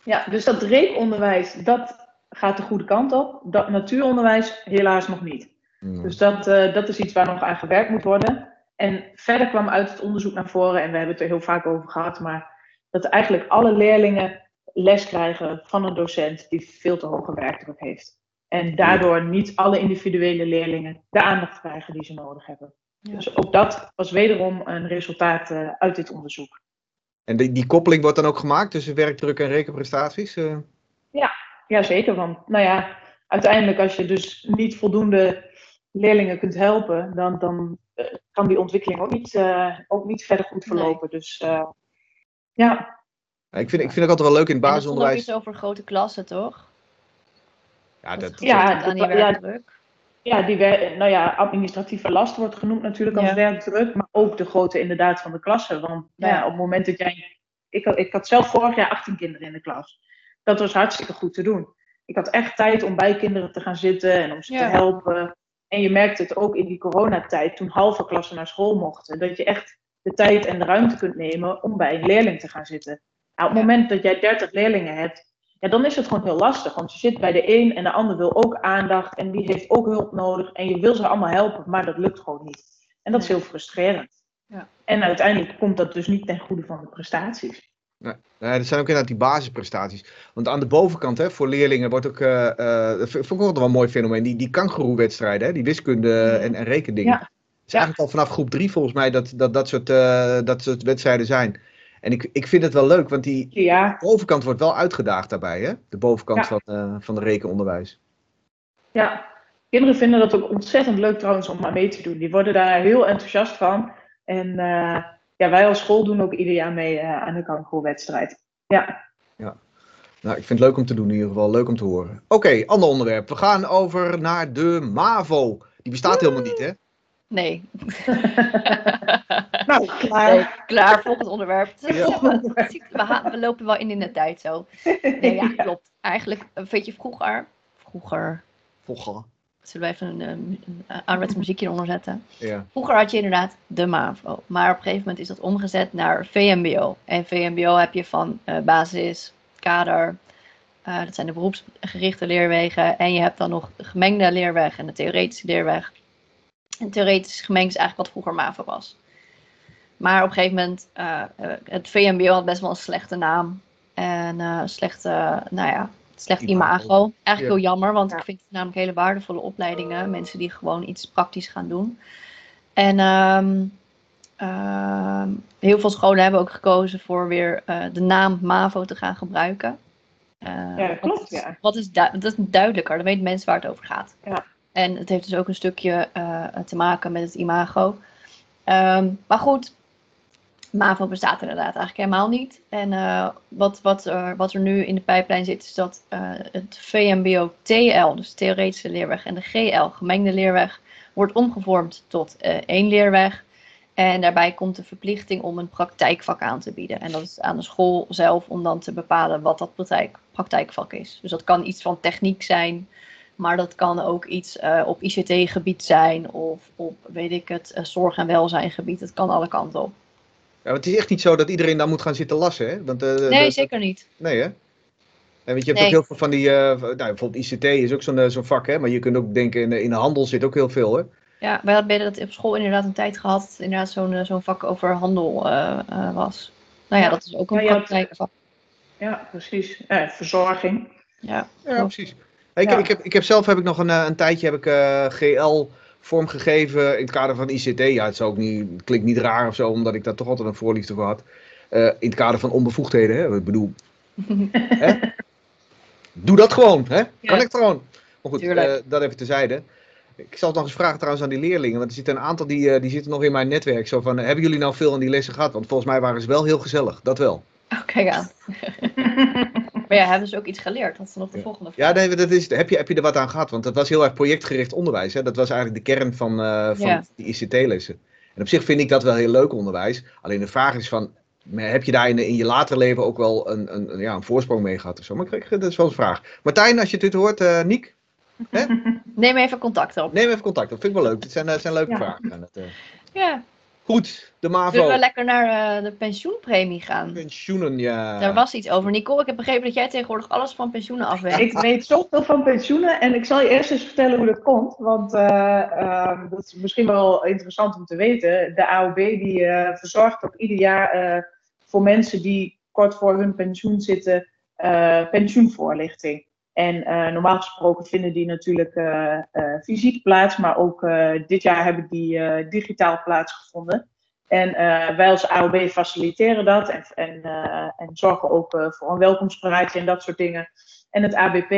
Ja, dus dat rekenonderwijs, dat gaat de goede kant op. Dat natuuronderwijs helaas nog niet. Dus dat, eh, dat is iets waar nog aan gewerkt moet worden. En verder kwam uit het onderzoek naar voren, en we hebben het er heel vaak over gehad, maar dat eigenlijk alle leerlingen les krijgen van een docent die veel te hoge werkdruk heeft. En daardoor niet alle individuele leerlingen de aandacht krijgen die ze nodig hebben. Ja. Dus ook dat was wederom een resultaat eh, uit dit onderzoek. En die, die koppeling wordt dan ook gemaakt tussen werkdruk en rekenprestaties? eh? Jazeker, want nou ja, uiteindelijk als je dus niet voldoende leerlingen kunt helpen, dan, dan eh, kan die ontwikkeling ook niet, eh, ook niet verder goed verlopen. Dus eh, ja, Ja, ik, vind, ik vind het altijd wel leuk in het er basisonderwijs. iets over grote klassen, toch? Ja, dat, Ja, Ja, aan die dat- ja. Ja, die wer- nou ja, administratieve last wordt genoemd natuurlijk als Ja. werkdruk, maar ook de grootte inderdaad van de klassen. Want nou ja, op het moment dat jij. Ik, had- ik had zelf vorig jaar 18 kinderen in de klas. Dat was hartstikke goed te doen. Ik had echt tijd om bij kinderen te gaan zitten en om ze te helpen. En je merkte het ook in die coronatijd, toen halve klassen naar school mochten, dat je echt de tijd en de ruimte kunt nemen om bij een leerling te gaan zitten. Nou, op het moment dat jij 30 leerlingen hebt, ja, dan is het gewoon heel lastig. Want je zit bij de een en de ander wil ook aandacht en die heeft ook hulp nodig. En je wil ze allemaal helpen, maar dat lukt gewoon niet. En dat is heel frustrerend. Ja. En uiteindelijk komt dat dus niet ten goede van de prestaties. Nee, dat zijn ook inderdaad die basisprestaties. Want aan de bovenkant, hè, voor leerlingen wordt ook, eh, eh, dat vind ik ook wel een mooi fenomeen, die, die kangeroewedstrijden, die wiskunde en, en rekendingen. Ja. Het is eigenlijk al vanaf groep drie volgens mij dat dat, dat, soort, eh, dat soort wedstrijden zijn. En ik, ik vind het wel leuk, want die Ja, bovenkant wordt wel uitgedaagd daarbij, hè? De bovenkant Ja. van, eh, van de rekenonderwijs. ja. Kinderen vinden dat ook ontzettend leuk trouwens om maar mee te doen. Die worden daar heel enthousiast van. En eh, ja, wij als school doen ook ieder jaar mee eh, aan de kangeroewedstrijd. Ja. Nou, ik vind het leuk om te doen in ieder geval, leuk om te horen. Oké, ander onderwerp. We gaan over naar de MAVO. Die bestaat helemaal niet, hè? Nee. Nou, klaar. nee. Klaar, volgend onderwerp. Ja. We, lopen wel in in de tijd zo. Nee, ja, klopt. Eigenlijk, weet je, vroeger... Vroeger... Volga. Zullen we even een, een, een ouderwetse muziekje eronder zetten? Ja. Vroeger had je inderdaad de MAVO, maar op een gegeven moment is dat omgezet naar VMBO. En VMBO heb je van eh, basis, kader, eh, dat zijn de beroepsgerichte leerwegen. En je hebt dan nog de gemengde leerweg en de theoretische leerweg. En theoretisch gemengd is eigenlijk wat vroeger MAVO was. Maar op een gegeven moment, eh, eh, het VMBO had best wel een slechte naam. En eh slechte, nou ja, slecht Imago. imago. Eigenlijk Ja. heel jammer, want Ja. ik vind het namelijk hele waardevolle opleidingen. Mensen die gewoon iets praktisch gaan doen. En ehm, ehm, heel veel scholen hebben ook gekozen voor weer eh, de naam MAVO te gaan gebruiken. Eh, Ja, dat klopt, wat is- ja. Wat is, du- dat is duidelijker, dan weten mensen waar het over gaat. Ja. En het heeft dus ook een stukje eh, te maken met het imago. Ehm, maar goed, MAVO bestaat inderdaad eigenlijk helemaal niet. En eh, wat, wat, er, wat er nu in de pijplijn zit, is dat eh, het VMBO-TL, dus theoretische leerweg, en de GL, gemengde leerweg, wordt omgevormd tot één leerweg. En daarbij komt de verplichting om een praktijkvak aan te bieden. En dat is aan de school zelf om dan te bepalen wat dat praktijk, praktijkvak is. Dus dat kan iets van techniek zijn, maar dat kan ook iets eh, op ICT-gebied zijn of op, weet ik het, eh, zorg- en welzijngebied. Het kan alle kanten op. Ja, want het is echt niet zo dat iedereen daar moet gaan zitten lassen, hè? Want, eh, Nee, dat- zeker niet. Nee, hè? En weet je, je hebt Nee. ook heel veel van die, eh, nou, bijvoorbeeld ICT is ook zo'n zo'n vak, hè? Maar je kunt ook denken, in de, in de handel zit ook heel veel, hè? Ja, wij hadden dat op school inderdaad een tijd gehad, dat inderdaad zo'n zo'n vak over handel eh, eh, was. Nou ja, Ja. dat is ook een Ja, je had- praktijkvak. Ja, precies. Eh, verzorging. Ja, Ja, precies. Ik, Ja. ik, heb, ik heb zelf heb ik nog een, eh, een tijdje heb ik, eh, GL vormgegeven in het kader van ICT. Ja, het, zou ook niet, het klinkt niet raar of zo, omdat ik daar toch altijd een voorliefde voor had. Eh, in het kader van onbevoegdheden, hè? Ik bedoel, hè? doe dat gewoon, hè? Kan ik gewoon. Maar goed, dat even tezijde. Ik zal het nog eens vragen trouwens aan die leerlingen, want er zitten een aantal die, die zitten nog in mijn netwerk. Zo van, hebben jullie nou veel aan die lessen gehad? Want volgens mij waren ze wel heel gezellig, dat wel. Oh, kijk aan. maar ja, hebben ze ook iets geleerd? Dat is nog de Ja. volgende vraag. Ja, nee, dat is, heb, je, heb je er wat aan gehad? Want dat was heel erg projectgericht onderwijs. Hè? Dat was eigenlijk de kern van, eh, van Ja. die ICT-lessen. En op zich vind ik dat wel heel leuk onderwijs. Alleen de vraag is van, heb je daar in, in je later leven ook wel een, een, ja, een voorsprong mee gehad of zo? Maar ik, dat is wel een vraag. Martijn, als je dit hoort, eh Niek, Neem even contact op. neem even contact. Dat vind ik wel leuk. Dit zijn, eh, zijn leuke Ja. vragen. Dat, Ja, Goed, de zullen MAVO. we lekker naar eh, de pensioenpremie gaan? Pensioenen, ja. Daar was iets over. Nicole, ik heb begrepen dat jij tegenwoordig alles van pensioenen af weet. Ik weet zoveel van pensioenen en ik zal je eerst eens vertellen hoe dat komt. Want eh, ehm, dat is misschien wel interessant om te weten. De AOB die eh, verzorgt ook ieder jaar eh, voor mensen die kort voor hun pensioen zitten, eh, pensioenvoorlichting. En eh, normaal gesproken vinden die natuurlijk eh, eh, fysiek plaats, maar ook dit jaar hebben die digitaal plaatsgevonden. En wij als AOB faciliteren dat en, en, en zorgen ook voor een welkomstpraatje en dat soort dingen. En het ABP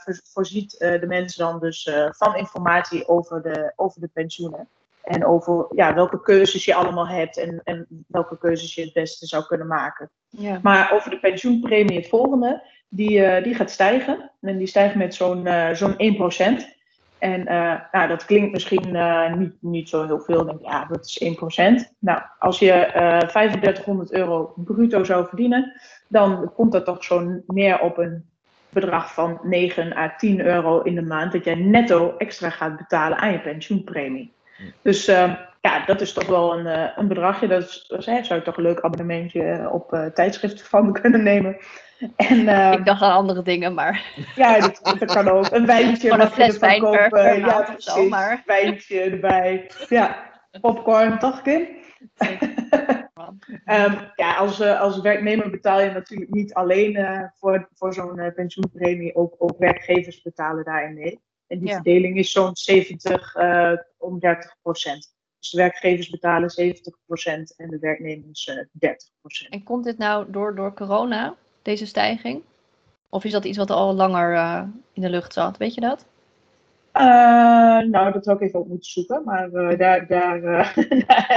voor- voorziet de mensen dan dus van informatie over de, over de pensioenen. En over ja, welke keuzes je allemaal hebt en, en welke keuzes je het beste zou kunnen maken. Ja. Maar over de pensioenpremie het volgende, die, eh, die gaat stijgen. En die stijgt met zo'n eh zo'n 1%. En eh, nou, dat klinkt misschien niet, niet zo heel veel. Denk, ja, dat is 1%. Nou, als je eh 3500 euro bruto zou verdienen, dan komt dat toch zo neer op een bedrag van 9 à 10 euro in de maand. Dat jij netto extra gaat betalen aan je pensioenpremie. Dus ja, dat is toch wel een, eh, een bedragje. Dat is, dat is, hè, zou je toch een leuk abonnementje op eh, tijdschriften van me kunnen nemen. En eh, Ik dacht aan andere dingen, maar ja, dat, dat kan ook. Een wijntje. Gewoon een fles wijn kopen. per Ja, zo, precies. maar- Wijntje erbij. Ja, popcorn, toch Kim? Ehm, ja, als, eh, als werknemer betaal je natuurlijk niet alleen eh, voor, voor zo'n eh, pensioenpremie. Ook, ook werkgevers betalen daarin mee. En die Ja. verdeling is zo'n 70 eh, om 30 procent. Dus de werkgevers betalen 70 procent en de werknemers eh 30 procent. En komt dit nou door, door corona, deze stijging? Of is dat iets wat al langer eh, in de lucht zat? Weet je dat? Eh, nou, dat zou ik even op moeten zoeken, maar eh, daar, daar, eh,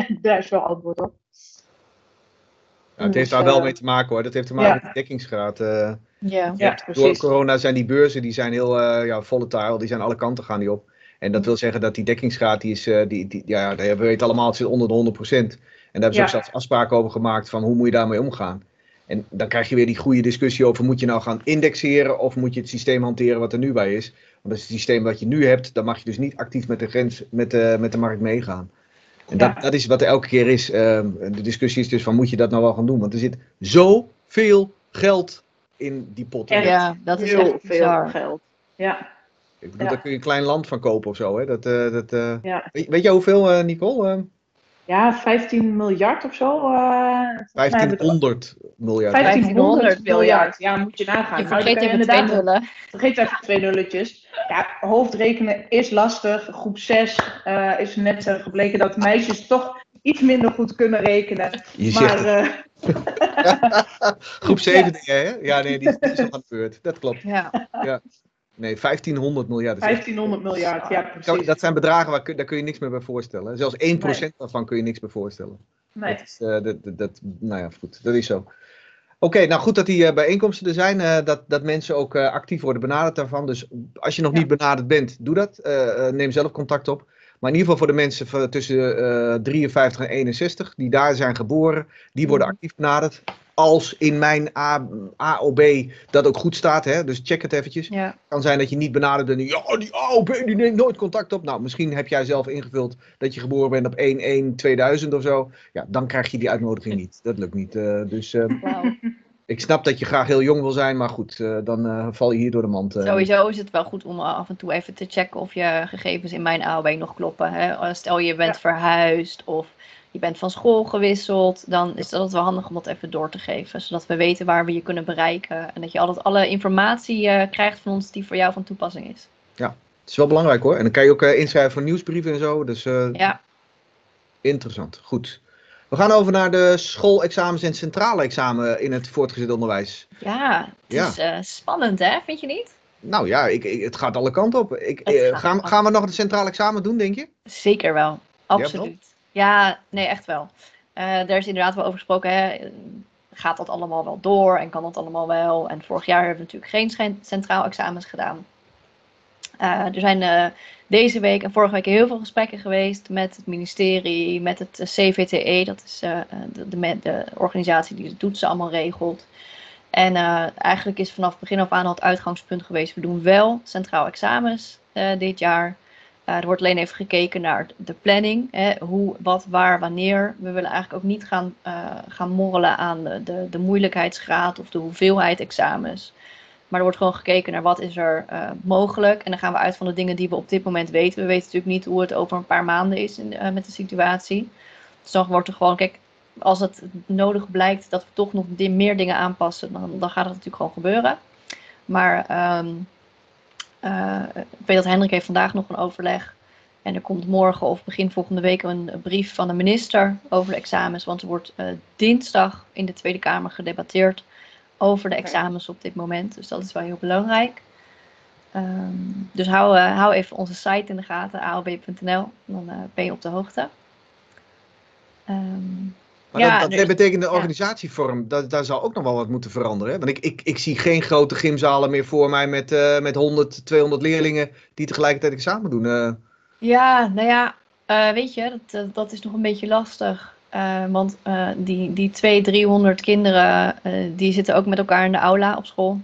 daar is wel antwoord op. Ja, het heeft daar wel eh, mee te maken hoor. Dat heeft te maken ja. met de dekkingsgraad. eh. Ja. Ja, Door precies. corona zijn die beurzen die zijn heel eh, ja, volatile, die zijn alle kanten gaan die op. En dat wil zeggen dat die dekkingsgraad, die is, eh, die, die, ja, we weten allemaal, het zit onder de 100%. En daar hebben ze Ja. ook zelfs afspraken over gemaakt van hoe moet je daarmee omgaan. En dan krijg je weer die goede discussie over, moet je nou gaan indexeren of moet je het systeem hanteren wat er nu bij is? Want het systeem wat je nu hebt, dan mag je dus niet actief met de grens, met de, met de markt meegaan. En dat, Ja. dat is wat er elke keer is. Ehm, de discussie is dus van, moet je dat nou wel gaan doen? Want er zit zoveel geld in die pot. Echt. Ja, dat is Heel echt veel geld. Ja, Ik bedoel, Ja. daar kun je een klein land van kopen of zo. Hè? Dat, eh, dat, eh, ja. weet, weet je hoeveel, eh, Nicole? Ja, 15 miljard of zo. eh, volgens mij hebben we het- 1500 miljard. 1500 miljard. miljard. Ja, moet je nagaan. Je Nou, vergeet even twee inderdaad- nullen. Vergeet even twee nulletjes. Ja, hoofdrekenen is lastig. Groep 6 eh, is net gebleken dat meisjes toch iets minder goed kunnen rekenen. Je Maar eh, Groep 7 dingen, hè? Ja, nee, die die is al aan de beurt. Dat klopt. Ja. Nee, 1500 miljard. Dat, is echt- 1500 miljard, ja precies. dat zijn bedragen waar daar kun je niks meer bij voorstellen. Zelfs 1% daarvan kun je niks meer voorstellen. Nee. Dat is, eh, dat, dat, dat- nou ja, goed, dat is zo. Oké, nou goed dat die eh, bijeenkomsten er zijn, eh, dat, dat mensen ook actief worden benaderd daarvan. Dus als je nog Ja. niet benaderd bent, doe dat. Neem zelf contact op. Maar in ieder geval voor de mensen van tussen eh 53 en 61, die daar zijn geboren, die worden Mhm. actief benaderd. Als in mijn A, AOB dat ook goed staat, hè? dus check het eventjes. ja. kan zijn dat je niet benaderd bent. en Ja, die AOB die neemt nooit contact op. Nou, misschien heb jij zelf ingevuld dat je geboren bent op 1-1-2000 of zo. Ja, dan krijg je die uitnodiging niet. Dat lukt niet. Eh, dus eh, ik snap dat je graag heel jong wil zijn, maar goed, eh, dan val je hier door de mand. Sowieso is het wel goed om af en toe even te checken of je gegevens in mijn AOB nog kloppen. Hè? Stel je bent Ja. verhuisd of je bent van school gewisseld, dan is dat wel handig om dat even door te geven. Zodat we weten waar we je kunnen bereiken. En dat je altijd alle informatie eh, krijgt van ons die voor jou van toepassing is. Het is wel belangrijk hoor. En dan kan je ook eh, inschrijven voor nieuwsbrieven en zo. Dus eh, Ja, interessant. Goed. We gaan over naar de schoolexamens en centrale examen in het voortgezet onderwijs. ja het Ja. is spannend hè, vind je niet? Nou ja, ik, ik- het gaat alle kanten op. Ik, eh, gaan, gaan we nog het centrale examen doen, denk je? Zeker wel, absoluut. Ja, nee, echt wel. Eh daar is inderdaad wel over gesproken. Hè. Gaat dat allemaal wel door en kan dat allemaal wel? En vorig jaar hebben we natuurlijk geen centraal examens gedaan. Eh, er zijn eh, deze week en vorige week heel veel gesprekken geweest met het ministerie, met het CVTE, dat is de, de, de organisatie die de toetsen allemaal regelt. En eigenlijk is vanaf begin af aan al het uitgangspunt geweest, we doen wel centraal examens dit jaar. Eh, er wordt alleen even gekeken naar de planning. Hè, hoe, wat, waar, wanneer. We willen eigenlijk ook niet gaan, eh, gaan morrelen aan de, de, de moeilijkheidsgraad of de hoeveelheid examens. Maar er wordt gewoon gekeken naar wat is er eh, mogelijk. En dan gaan we uit van de dingen die we op dit moment weten. We weten natuurlijk niet hoe het over een paar maanden is in, met de situatie. Dus dan wordt er gewoon, kijk, als het nodig blijkt dat we toch nog meer dingen aanpassen, dan, dan gaat het natuurlijk gewoon gebeuren. Maar ehm, eh, ik weet dat Hendrik heeft vandaag nog een overleg. En er komt morgen of begin volgende week een brief van de minister over de examens. Want er wordt eh, dinsdag in de Tweede Kamer gedebatteerd over de examens op dit moment. Dus dat is wel heel belangrijk. Ehm, dus hou, eh, hou even onze site in de gaten, aob.nl. Dan ben je op de hoogte. Ehm, Maar Ja, dat, betekent de ja. organisatievorm, dat, daar zal ook nog wel wat moeten veranderen. Hè? Want ik, ik, ik zie geen grote gymzalen meer voor mij met, eh, met 100, 200 leerlingen die tegelijkertijd examen doen. eh. Ja, nou ja, eh, weet je, dat, dat is nog een beetje lastig. Eh, want eh, die, die 200, 300 kinderen, eh, die zitten ook met elkaar in de aula op school.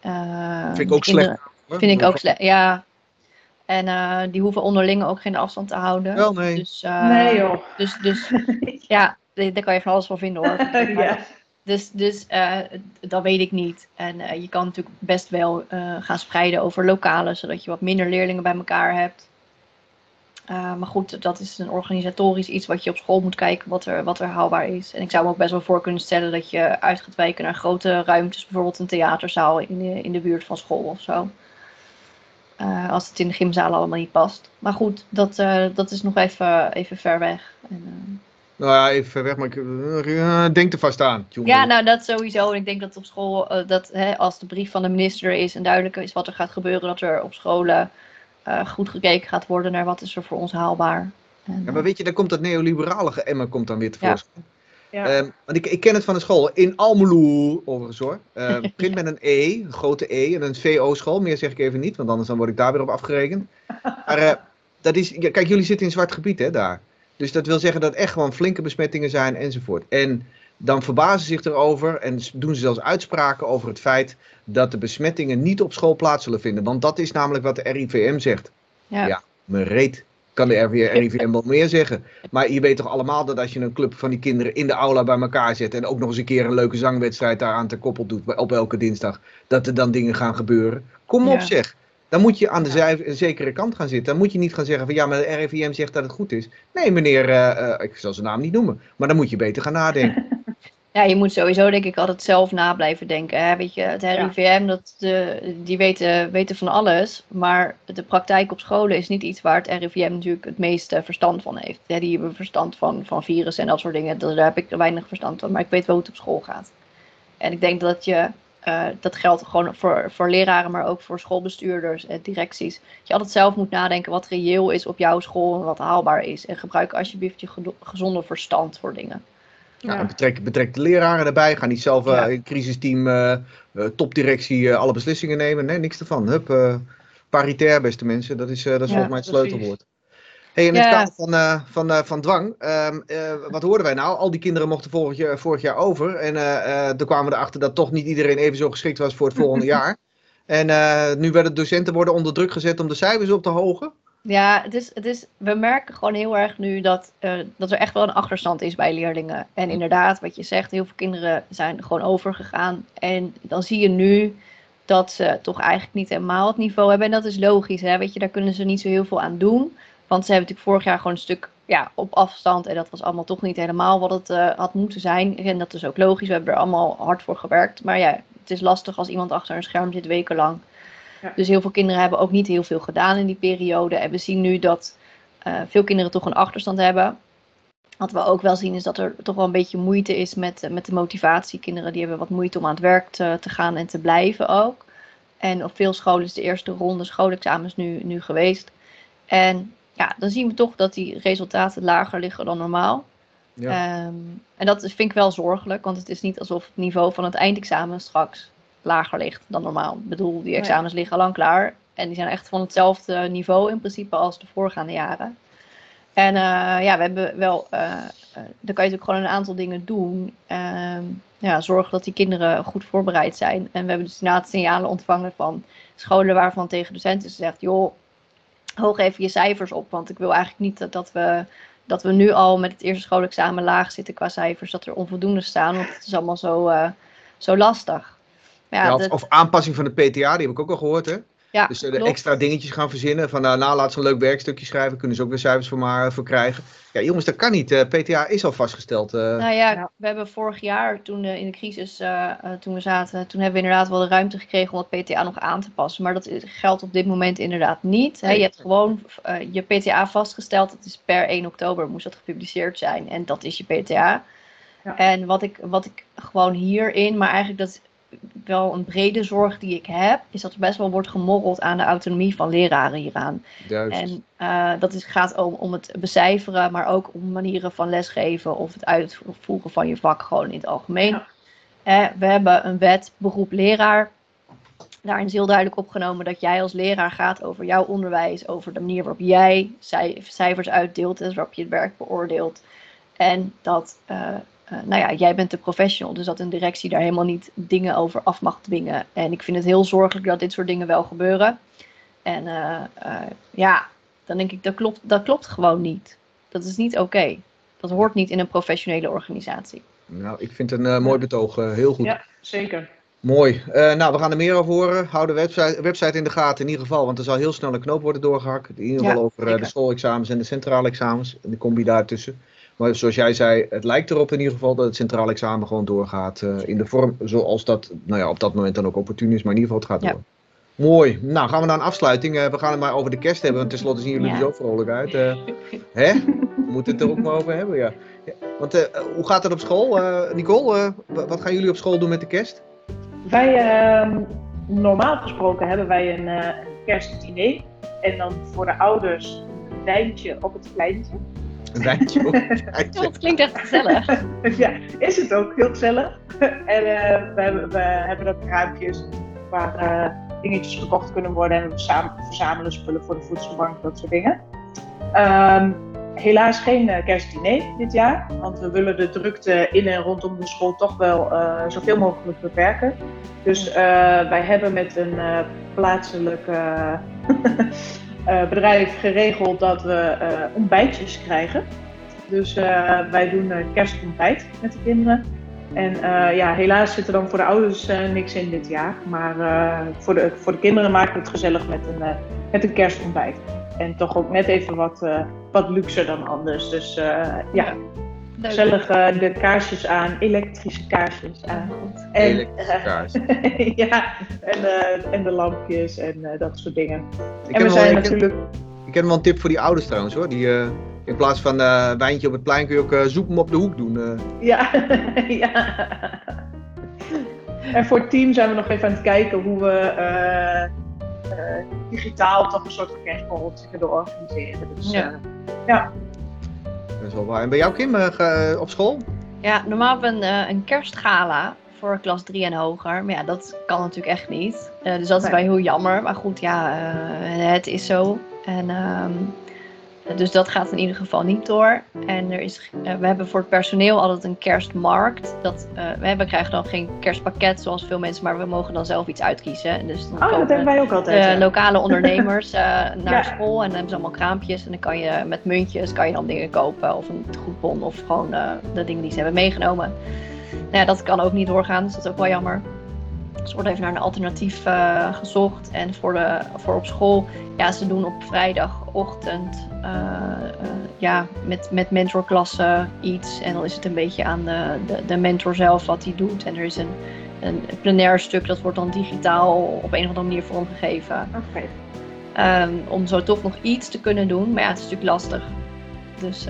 Eh, vind ik ook slecht. hoor. Vind ik ook slecht, ja. En eh, die hoeven onderling ook geen afstand te houden. Wel, nee. Dus, eh, nee joh. Dus, dus ja, daar kan je van alles van vinden hoor. Ja. dus, dus eh, dat weet ik niet. En eh, je kan natuurlijk best wel eh, gaan spreiden over lokalen, zodat je wat minder leerlingen bij elkaar hebt. Maar goed, dat is een organisatorisch iets wat je op school moet kijken wat er, wat er haalbaar is. En ik zou me ook best wel voor kunnen stellen dat je uit gaat wijken naar grote ruimtes, bijvoorbeeld een theaterzaal in de, in de buurt van school of zo. Als het in de gymzalen allemaal niet past. Maar goed, dat, dat is nog even, even ver weg. En, Nou ja, even weg, maar ik eh, denk er vast aan. jongen. Ja, nou dat sowieso. En ik denk dat op school, eh, dat hè, als de brief van de minister is en duidelijk is wat er gaat gebeuren, dat er op scholen eh, goed gekeken gaat worden naar wat is er voor ons haalbaar. En, Ja, maar weet je, dan komt dat neoliberale geëmmer komt dan weer tevoorschijn. Ja. Ehm, want ik, ik ken het van de school. In Almelo, overigens hoor. Ehm, begint met een E, een grote E en een VO-school. Meer zeg ik even niet, want anders dan word ik daar weer op afgerekend. Maar eh, dat is, ja, kijk, jullie zitten in zwart gebied hè, daar. Dus dat wil zeggen dat echt gewoon flinke besmettingen zijn enzovoort. En dan verbazen ze zich erover en doen ze zelfs uitspraken over het feit dat de besmettingen niet op school plaats zullen vinden. Want dat is namelijk wat de RIVM zegt. Ja. Ja. Mijn reet kan de RIVM wel meer zeggen. Maar je weet toch allemaal dat als je een club van die kinderen in de aula bij elkaar zet en ook nog eens een keer een leuke zangwedstrijd daaraan te koppel doet op elke dinsdag, dat er dan dingen gaan gebeuren. Kom op Ja. zeg. Dan moet je aan de zekere kant gaan zitten. Dan moet je niet gaan zeggen van ja, maar de RIVM zegt dat het goed is. Nee meneer, eh, eh, ik zal zijn naam niet noemen, maar dan moet je beter gaan nadenken. Ja, je moet sowieso denk ik altijd zelf na blijven denken. Hè? Weet je, het RIVM, dat de, die weten, weten van alles. Maar de praktijk op scholen is niet iets waar het RIVM natuurlijk het meeste verstand van heeft. Ja, die hebben verstand van, van virussen en dat soort dingen. Daar heb ik weinig verstand van. Maar ik weet wel hoe het op school gaat. En ik denk dat je, eh, dat geldt gewoon voor, voor leraren, maar ook voor schoolbestuurders en directies. Dat je altijd zelf moet nadenken wat reëel is op jouw school en wat haalbaar is. En gebruik alsjeblieft je gezonde verstand voor dingen. Ja, en betrek, betrek de leraren erbij. Ga niet zelf eh, Ja. in het crisisteam, eh, eh, topdirectie, eh, alle beslissingen nemen. Nee, niks ervan. Hup, eh, paritair, beste mensen. Dat is, eh, dat is Ja, volgens mij het precies. sleutelwoord. Hey, in het Ja. kader van, eh, van, eh, van dwang, ehm, eh, wat hoorden wij nou? Al die kinderen mochten vorig jaar, vorig jaar over. En toen kwamen we erachter dat toch niet iedereen even zo geschikt was voor het volgende jaar. En nu werden docenten worden onder druk gezet om de cijfers op te hogen. Ja, het is, het is, we merken gewoon heel erg nu dat, dat er echt wel een achterstand is bij leerlingen. En inderdaad, wat je zegt, heel veel kinderen zijn gewoon overgegaan. En dan zie je nu dat ze toch eigenlijk niet helemaal het niveau hebben. En dat is logisch, hè? Weet je, daar kunnen ze niet zo heel veel aan doen. Want ze hebben natuurlijk vorig jaar gewoon een stuk ja, op afstand. En dat was allemaal toch niet helemaal wat het eh, had moeten zijn. En dat is ook logisch, we hebben er allemaal hard voor gewerkt. Maar ja, het is lastig als iemand achter een scherm zit wekenlang. Ja. Dus heel veel kinderen hebben ook niet heel veel gedaan in die periode. En we zien nu dat eh, veel kinderen toch een achterstand hebben. Wat we ook wel zien is dat er toch wel een beetje moeite is met, eh, met de motivatie. Kinderen die hebben wat moeite om aan het werk te, te gaan en te blijven ook. En op veel scholen is de eerste ronde schoolexamens nu, nu geweest. En ja, dan zien we toch dat die resultaten lager liggen dan normaal. Ja. Ehm, en dat vind ik wel zorgelijk, want het is niet alsof het niveau van het eindexamen straks lager ligt dan normaal. Ik bedoel, die Nee. examens liggen al lang klaar en die zijn echt van hetzelfde niveau in principe als de voorgaande jaren. En eh, ja, we hebben wel, eh eh, dan kan je natuurlijk gewoon een aantal dingen doen. Ehm, ja, zorgen dat die kinderen goed voorbereid zijn. En we hebben dus inderdaad signalen ontvangen van scholen waarvan tegen docenten is gezegd, joh, hoog even je cijfers op, want ik wil eigenlijk niet dat, dat we dat we nu al met het eerste schoolexamen laag zitten qua cijfers, dat er onvoldoende staan, want het is allemaal zo, eh, zo lastig. Ja, Ja, of, dat- of aanpassing van de PTA, die heb ik ook al gehoord. Hè? Ja, Dus eh, de klopt. extra dingetjes gaan verzinnen. Van nou, nou laat ze een leuk werkstukje schrijven. Kunnen ze ook weer cijfers voor, maar, voor krijgen. Ja, jongens, dat kan niet. Eh, PTA is al vastgesteld. eh. Nou ja, we hebben vorig jaar, toen eh, in de crisis, eh, eh, toen we zaten, toen hebben we inderdaad wel de ruimte gekregen om het PTA nog aan te passen. Maar dat is- geldt op dit moment inderdaad niet. Hè. Je hebt gewoon eh, je PTA vastgesteld. Dat is per 1 oktober moest dat gepubliceerd zijn. En dat is je PTA. Ja. En wat ik, wat ik gewoon hierin, maar eigenlijk dat is wel een brede zorg die ik heb, is dat er best wel wordt gemorreld aan de autonomie van leraren hieraan. Juist. En eh, dat is, gaat om, om het becijferen, maar ook om manieren van lesgeven of het uitvoeren van je vak gewoon in het algemeen. Ja. Eh, we hebben een wet beroep leraar. Daarin is heel duidelijk opgenomen dat jij als leraar gaat over jouw onderwijs, over de manier waarop jij cij- cijfers uitdeelt en waarop je het werk beoordeelt. En dat, eh, eh, nou ja, jij bent de professional, dus dat een directie daar helemaal niet dingen over af mag dwingen. En ik vind het heel zorgelijk dat dit soort dingen wel gebeuren. En eh, eh, ja, dan denk ik, dat klopt, dat klopt gewoon niet. Dat is niet oké. Dat hoort niet in een professionele organisatie. Nou, ik vind een eh, mooi betoog. heel goed. Ja, zeker. Mooi. Eh, nou, we gaan er meer over horen. Hou de website, website in de gaten in ieder geval. Want er zal heel snel een knoop worden doorgehakt. In ieder geval Ja, over eh, de schoolexamens en de centrale examens. En de combi daartussen. Maar zoals jij zei, het lijkt erop in ieder geval dat het centraal examen gewoon doorgaat. eh, in de vorm zoals dat nou ja, op dat moment dan ook opportun is. Maar in ieder geval, het gaat Ja. door. Mooi. Nou, gaan we naar een afsluiting. Eh, we gaan het maar over de kerst hebben. Want tenslotte zien jullie Ja. er zo vrolijk uit. eh. hè? We moeten het er ook maar over hebben, ja. Ja, Want eh, hoe gaat het op school? Eh, Nicole, eh, wa- wat gaan jullie op school doen met de kerst? Wij, ehm, normaal gesproken hebben wij een eh kerstdiner. En dan voor de ouders een wijntje op het kleintje. Wijntje. dat klinkt echt gezellig. ja, is het ook heel gezellig. en eh, we, hebben, we hebben ook ruimpjes waar eh, dingetjes gekocht kunnen worden. En we verzamelen spullen voor de voedselbank, dat soort dingen. Ehm, helaas geen eh, kerstdiner dit jaar, want we willen de drukte in en rondom de school toch wel zoveel mogelijk beperken. Dus wij hebben met een eh, eh, bedrijf geregeld dat we eh, ontbijtjes krijgen. Dus eh, wij doen kerstontbijt met de kinderen. En ja, helaas zit er dan voor de ouders niks in dit jaar. Maar voor, de, voor de kinderen maken we het gezellig met een, met een kerstontbijt. En toch ook net even wat, wat luxer dan anders. Dus ja. Gezellig eh, de kaarsjes aan, elektrische kaarsjes aan. En, Elektrische kaars. ja, en, eh, en de lampjes en eh, dat soort dingen. Ik en we wel, zijn natuurlijk. ik heb wel een tip voor die ouders trouwens hoor. Die, eh, in plaats van eh wijntje op het plein kun je ook eh zoek hem op de hoek doen. eh. Ja, ja. En voor het team zijn we nog even aan het kijken hoe we eh, eh, digitaal toch een soort van kerstborreltje kunnen organiseren. Dus, Ja. eh, Dat is wel waar. En bij jou Kim, eh, ge- op school? Ja, normaal hebben we een, eh, een kerstgala voor klas 3 en hoger. Maar ja, dat kan natuurlijk echt niet. Eh, dus dat is wel heel jammer. Maar goed, ja, eh, het is zo. En, ehm, dus dat gaat in ieder geval niet door. En er is, eh, we hebben voor het personeel altijd een kerstmarkt. Dat, eh, we hebben, krijgen dan geen kerstpakket zoals veel mensen, maar we mogen dan zelf iets uitkiezen. En dus dan oh, dat hebben wij ook altijd. de ja. lokale ondernemers eh, naar Ja. school en dan hebben ze allemaal kraampjes en dan kan je met muntjes kan je dan dingen kopen of een goedbon of gewoon de dingen die ze hebben meegenomen. Nou ja, dat kan ook niet doorgaan, dus dat is ook wel jammer. Dus er wordt even naar een alternatief eh, gezocht. En voor, de, voor op school, ja, ze doen op vrijdagochtend eh, eh, ja, met, met mentorklassen iets. En dan is het een beetje aan de, de, de mentor zelf wat hij doet. En er is een, een plenair stuk, dat wordt dan digitaal op een of andere manier vormgegeven. Oké. Ehm, om zo toch nog iets te kunnen doen. Maar ja, het is natuurlijk lastig. Dus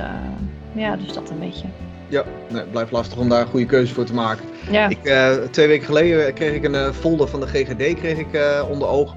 ja, dus dat een beetje. Ja, nee, het blijft lastig om daar een goede keuze voor te maken. Ja, Ik, eh, twee weken geleden kreeg ik een eh, folder van de GGD kreeg ik, eh, onder oog.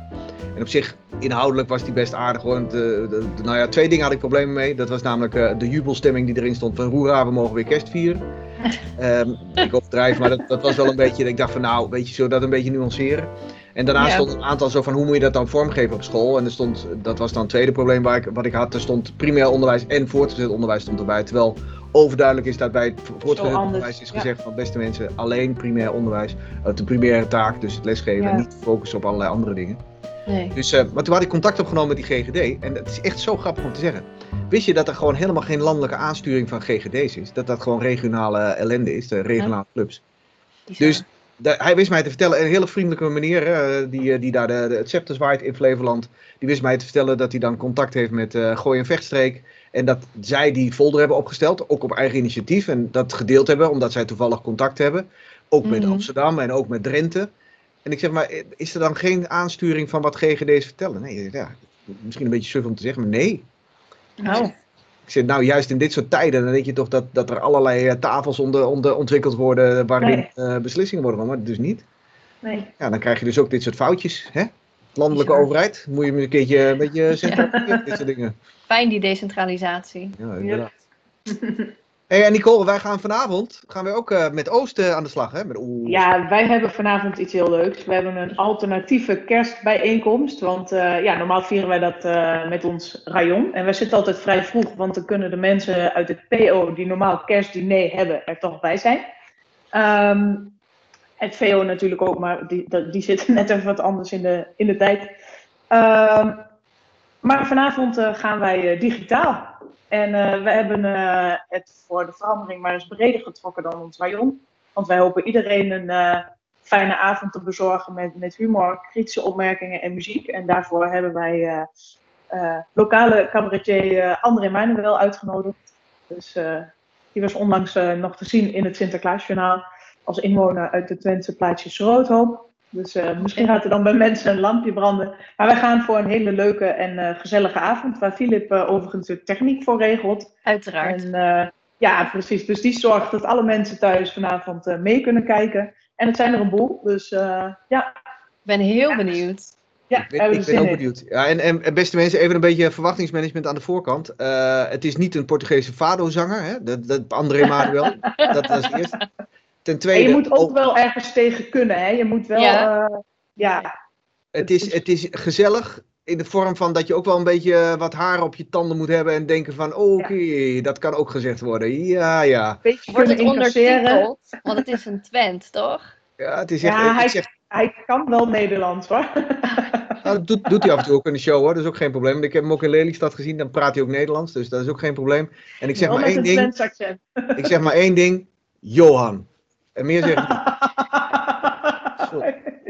En op zich, inhoudelijk was die best aardig hoor. De, de, de- nou ja, twee dingen had ik problemen mee. Dat was namelijk de jubelstemming die erin stond van Roera, we mogen weer kerst vieren. Ehm, ik overdrijf, maar dat, dat was wel een beetje, ik dacht van nou, weet je, zo dat een beetje nuanceren. En daarna Ja. stond een aantal zo van hoe moet je dat dan vormgeven op school. En er stond, dat was dan het tweede probleem waar ik, wat ik had. Er stond primair onderwijs en voortgezet onderwijs stond erbij. Terwijl overduidelijk is dat bij het voortgezet onderwijs is ja. gezegd van beste mensen, alleen primair onderwijs. eh, de primaire taak, dus het lesgeven en niet focussen op allerlei andere dingen. nee. Dus, eh, maar toen had ik contact opgenomen met die GGD. En het is echt zo grappig om te zeggen. Wist je dat er gewoon helemaal geen landelijke aansturing van GGD's is? Dat dat gewoon regionale ellende is, de regionale clubs. Dus hij wist mij te vertellen, een hele vriendelijke meneer, eh, die, die daar de, de, het scepter zwaait in Flevoland. Die wist mij te vertellen dat hij dan contact heeft met eh Gooi en Vechtstreek. En dat zij die folder hebben opgesteld, ook op eigen initiatief. En dat gedeeld hebben, omdat zij toevallig contact hebben. Ook met Mhm. Amsterdam en ook met Drenthe. En ik zeg maar, is er dan geen aansturing van wat GGD's vertellen? Nee, ja, misschien een beetje suf om te zeggen, maar nee. Nou, Ik zeg, nou, juist in dit soort tijden, dan denk je toch dat, dat er allerlei eh, tafels onder, onder, ontwikkeld worden waarin Nee. eh, beslissingen worden genomen, maar dus niet. nee. Ja, dan krijg je dus ook dit soort foutjes, hè? Landelijke overheid, moet je een keertje een beetje centraliseren, dit soort dingen. Fijn die decentralisatie. Ja, inderdaad. Hey, en Nicole, wij gaan vanavond gaan wij ook eh, met Oost eh, aan de slag, hè? Met Oeh. Ja, wij hebben vanavond iets heel leuks. We hebben een alternatieve kerstbijeenkomst. Want eh, ja, normaal vieren wij dat eh, met ons rayon. En wij zitten altijd vrij vroeg, want dan kunnen de mensen uit het PO die normaal kerstdiner hebben er toch bij zijn. Ehm, het VO natuurlijk ook, maar die, dat- die zitten net even wat anders in de, in de tijd. Ehm, maar vanavond eh, gaan wij eh, digitaal. En eh, we hebben het voor de verandering maar eens breder getrokken dan ons rayon. Want wij hopen iedereen een fijne avond te bezorgen met, met humor, kritische opmerkingen en muziek. En daarvoor hebben wij lokale cabaretier André Manuel uitgenodigd. Dus die was onlangs nog te zien in het Sinterklaasjournaal als inwoner uit de Twentse plaatsje Roodhoop. Dus eh, misschien gaat er dan bij mensen een lampje branden. Maar wij gaan voor een hele leuke en eh, gezellige avond, waar Filip eh, overigens de techniek voor regelt. Uiteraard. En eh, ja, precies. Dus die zorgt dat alle mensen thuis vanavond eh, mee kunnen kijken. En het zijn er een boel. Dus eh, ja, Ik ben heel benieuwd. ja Ik ben, ik ben ook benieuwd. Ja, en, en, en beste mensen, even een beetje verwachtingsmanagement aan de voorkant. Eh, het is niet een Portugese fado-zanger, hè? Dat, dat André Manuel. dat was het eerste. Ten En tweede, je moet ook wel ergens tegen kunnen. Hè? Je moet wel, Ja. ja, ja Het is, het is gezellig. in de vorm van dat je ook wel een beetje eh, wat haar op je tanden moet hebben en denken van, oké, dat kan ook gezegd worden. Ja, ja. Beetje Wordt het ondertiteld? Want het is een Twent, toch? Ja, het is echt, Ja, hij, zeg, hij kan wel Nederlands hoor. nou, dat doet, doet hij af en toe ook in de show hoor, dat is ook geen probleem. Ik heb hem ook in Lelystad gezien, dan praat hij ook Nederlands, dus dat is ook geen probleem. En ik zeg Wel maar één ding, ik zeg maar één ding, Johan. En meer zeg ik niet.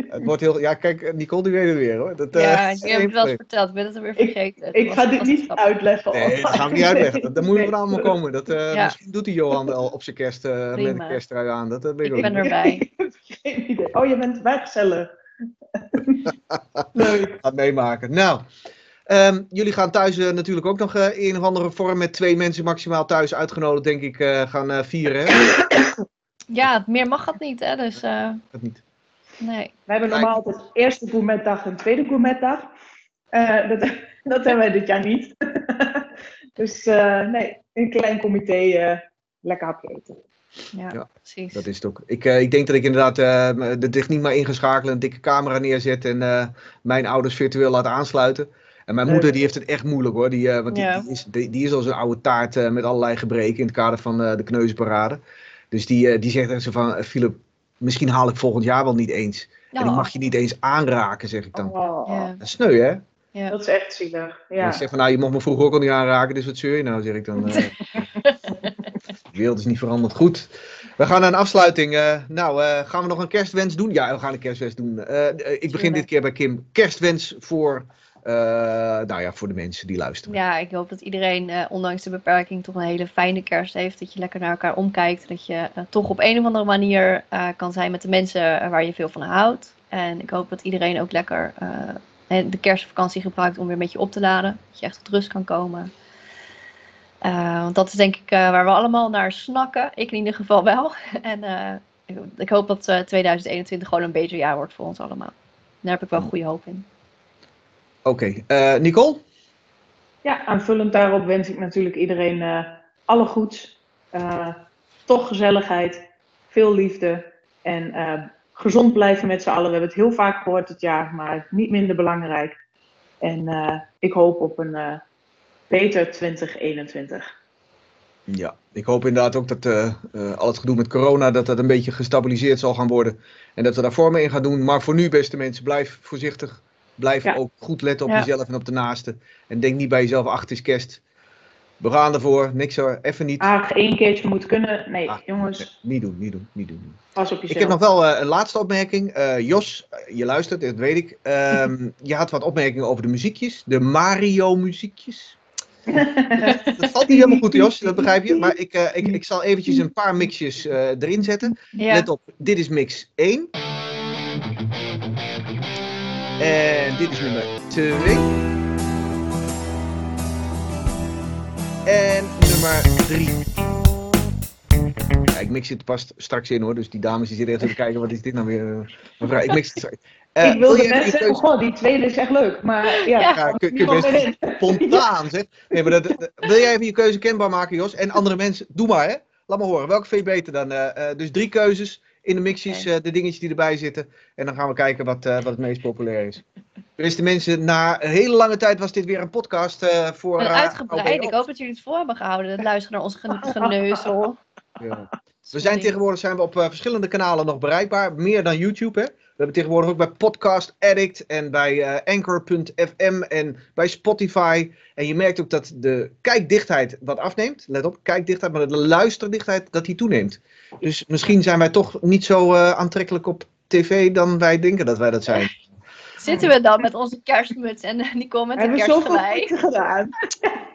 Het wordt heel, ja kijk, Nicole die weet het weer hoor. Dat, eh, ja, je hebt het wel eens verteld. Ik ben het alweer Ik- vergeten. Ik ga dit niet grappig. uitleggen. Nee, dat gaan we niet uitleggen. Dat, dat moet je Nee. van allemaal komen. Dat, eh, Ja. Misschien doet die Johan wel op zijn kerst eh, met een kersttrui aan. Dat, dat weet ik ben niet. erbij. Geen idee. Oh, je bent werkcellen. Leuk. Gaat meemaken. Nou, ehm, jullie gaan thuis natuurlijk ook nog in een of andere vorm met twee mensen maximaal thuis uitgenodigd, denk ik, eh, gaan vieren. Hè? Ja, meer mag dat niet, hè? Dus eh, Dat niet. nee. We hebben normaal altijd eerste gourmetdag en tweede gourmetdag. Eh, dat, dat hebben wij dit jaar niet. dus eh, nee, een klein comité eh, lekker hapje eten. Ja, Ja, precies. Dat is het ook. Ik, eh, ik denk dat ik inderdaad eh, de techniek maar ingeschakeld, een dikke camera neerzet en eh, mijn ouders virtueel laat aansluiten. En mijn moeder die heeft het echt moeilijk hoor. Die, eh, want die, Ja. die is, die, die is al zo'n oude taart eh, met allerlei gebreken in het kader van eh, de kneuzenparade. Dus die, eh, die zegt echt zo van, eh, Philip, misschien haal ik volgend jaar wel niet eens. En ik Ja. mag je niet eens aanraken, zeg ik dan. Oh, Ja, Dat is sneu hè? ja. Dat is echt zielig. Ja. ik zeg van, nou je mocht me vroeger ook al niet aanraken, dus wat zeur je nou, zeg ik dan. eh. de wereld is niet veranderd. Goed, we gaan naar een afsluiting. Eh, nou, eh, gaan we nog een kerstwens doen? Ja, we gaan een kerstwens doen. Ik begin dit keer bij Kim. Kerstwens voor, nou ja, voor de mensen die luisteren. Ja, ik hoop dat iedereen, eh, ondanks de beperking, toch een hele fijne kerst heeft. Dat je lekker naar elkaar omkijkt. Dat je eh, toch op een of andere manier eh, kan zijn met de mensen eh, waar je veel van houdt. En ik hoop dat iedereen ook lekker eh, de kerstvakantie gebruikt om weer een beetje op te laden. Dat je echt tot rust kan komen. Eh, want dat is denk ik eh, waar we allemaal naar snakken. Ik in ieder geval wel. En eh, ik, ik hoop dat eh, 2021 gewoon een beter jaar wordt voor ons allemaal. Daar heb ik wel goede hoop in. Oké, eh, Nicole? Ja, aanvullend daarop wens ik natuurlijk iedereen eh, alle goeds. eh, toch gezelligheid, veel liefde en gezond blijven met z'n allen. We hebben het heel vaak gehoord dit jaar, maar niet minder belangrijk. En ik hoop op een beter 2021. Ja, ik hoop inderdaad ook dat al het gedoe met corona, dat dat een beetje gestabiliseerd zal gaan worden. En dat we daar vormen in gaan doen. Maar voor nu, beste mensen, blijf voorzichtig. Blijf Ja. ook goed letten op Ja. jezelf en op de naaste. En denk niet bij jezelf, ach, het is kerst. We gaan ervoor, niks hoor, even niet. Ah, één keertje moet kunnen. Nee, Ah, jongens, Nee, niet doen, niet doen, niet doen. pas op Ik jezelf. heb nog wel eh, een laatste opmerking. Eh, Jos, eh, je luistert, dat weet ik. Ehm, je had wat opmerkingen over de muziekjes, de Mario-muziekjes. Dat valt niet helemaal goed, Jos, dat begrijp je. Maar ik, ik, ik zal eventjes een paar mixjes erin zetten. Ja. Let op, dit is mix 1. En dit is nummer 2. En nummer 3. Ja, ik mix het pas straks in hoor, dus die dames die zitten echt te kijken, wat is dit nou weer? eh, Mevrouw, ik mix het straks. Eh, ik wilde net even zeggen, oh, die tweede is echt leuk. Maar ja, Ja. Kun, kun je best spontaan zeg. Nee, maar dat, dat- wil jij even je keuze kenbaar maken, Jos? En andere mensen, doe maar hè. Laat maar horen, welke vind je beter dan? Eh, dus drie keuzes in de mixjes, eh, de dingetjes die erbij zitten. En dan gaan we kijken wat, eh, wat het meest populair is. Beste mensen, na een hele lange tijd was dit weer een podcast eh, voor... Een uitgebreid. Ik hoop dat jullie het voor hebben gehouden. Het luisteren naar ons gen- geneuzel. Ja. We zijn tegenwoordig zijn we op verschillende kanalen nog bereikbaar. Meer dan YouTube. Hè? We hebben tegenwoordig ook bij Podcast Addict en bij Anchor.fm en bij Spotify. En je merkt ook dat de kijkdichtheid wat afneemt. Let op, kijkdichtheid, maar de luisterdichtheid dat die toeneemt. Dus misschien zijn wij toch niet zo eh, aantrekkelijk op tv dan wij denken dat wij dat zijn. Zitten we dan met onze kerstmuts en eh, Nicole met zoveel kerstgelei? gedaan.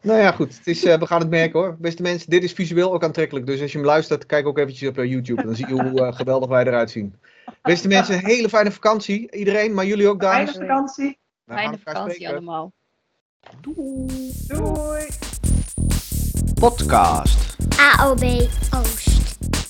Nou ja, goed. Het is, eh, we gaan het merken hoor. Beste mensen, dit is visueel ook aantrekkelijk. Dus als je hem luistert, kijk ook eventjes op YouTube. Dan zie je hoe geweldig wij eruit zien. Beste mensen, een hele fijne vakantie. Iedereen, maar jullie ook, Fijne dames. vakantie. We gaan Fijne vakantie spreken. allemaal. Doei podcast. AOB Oost.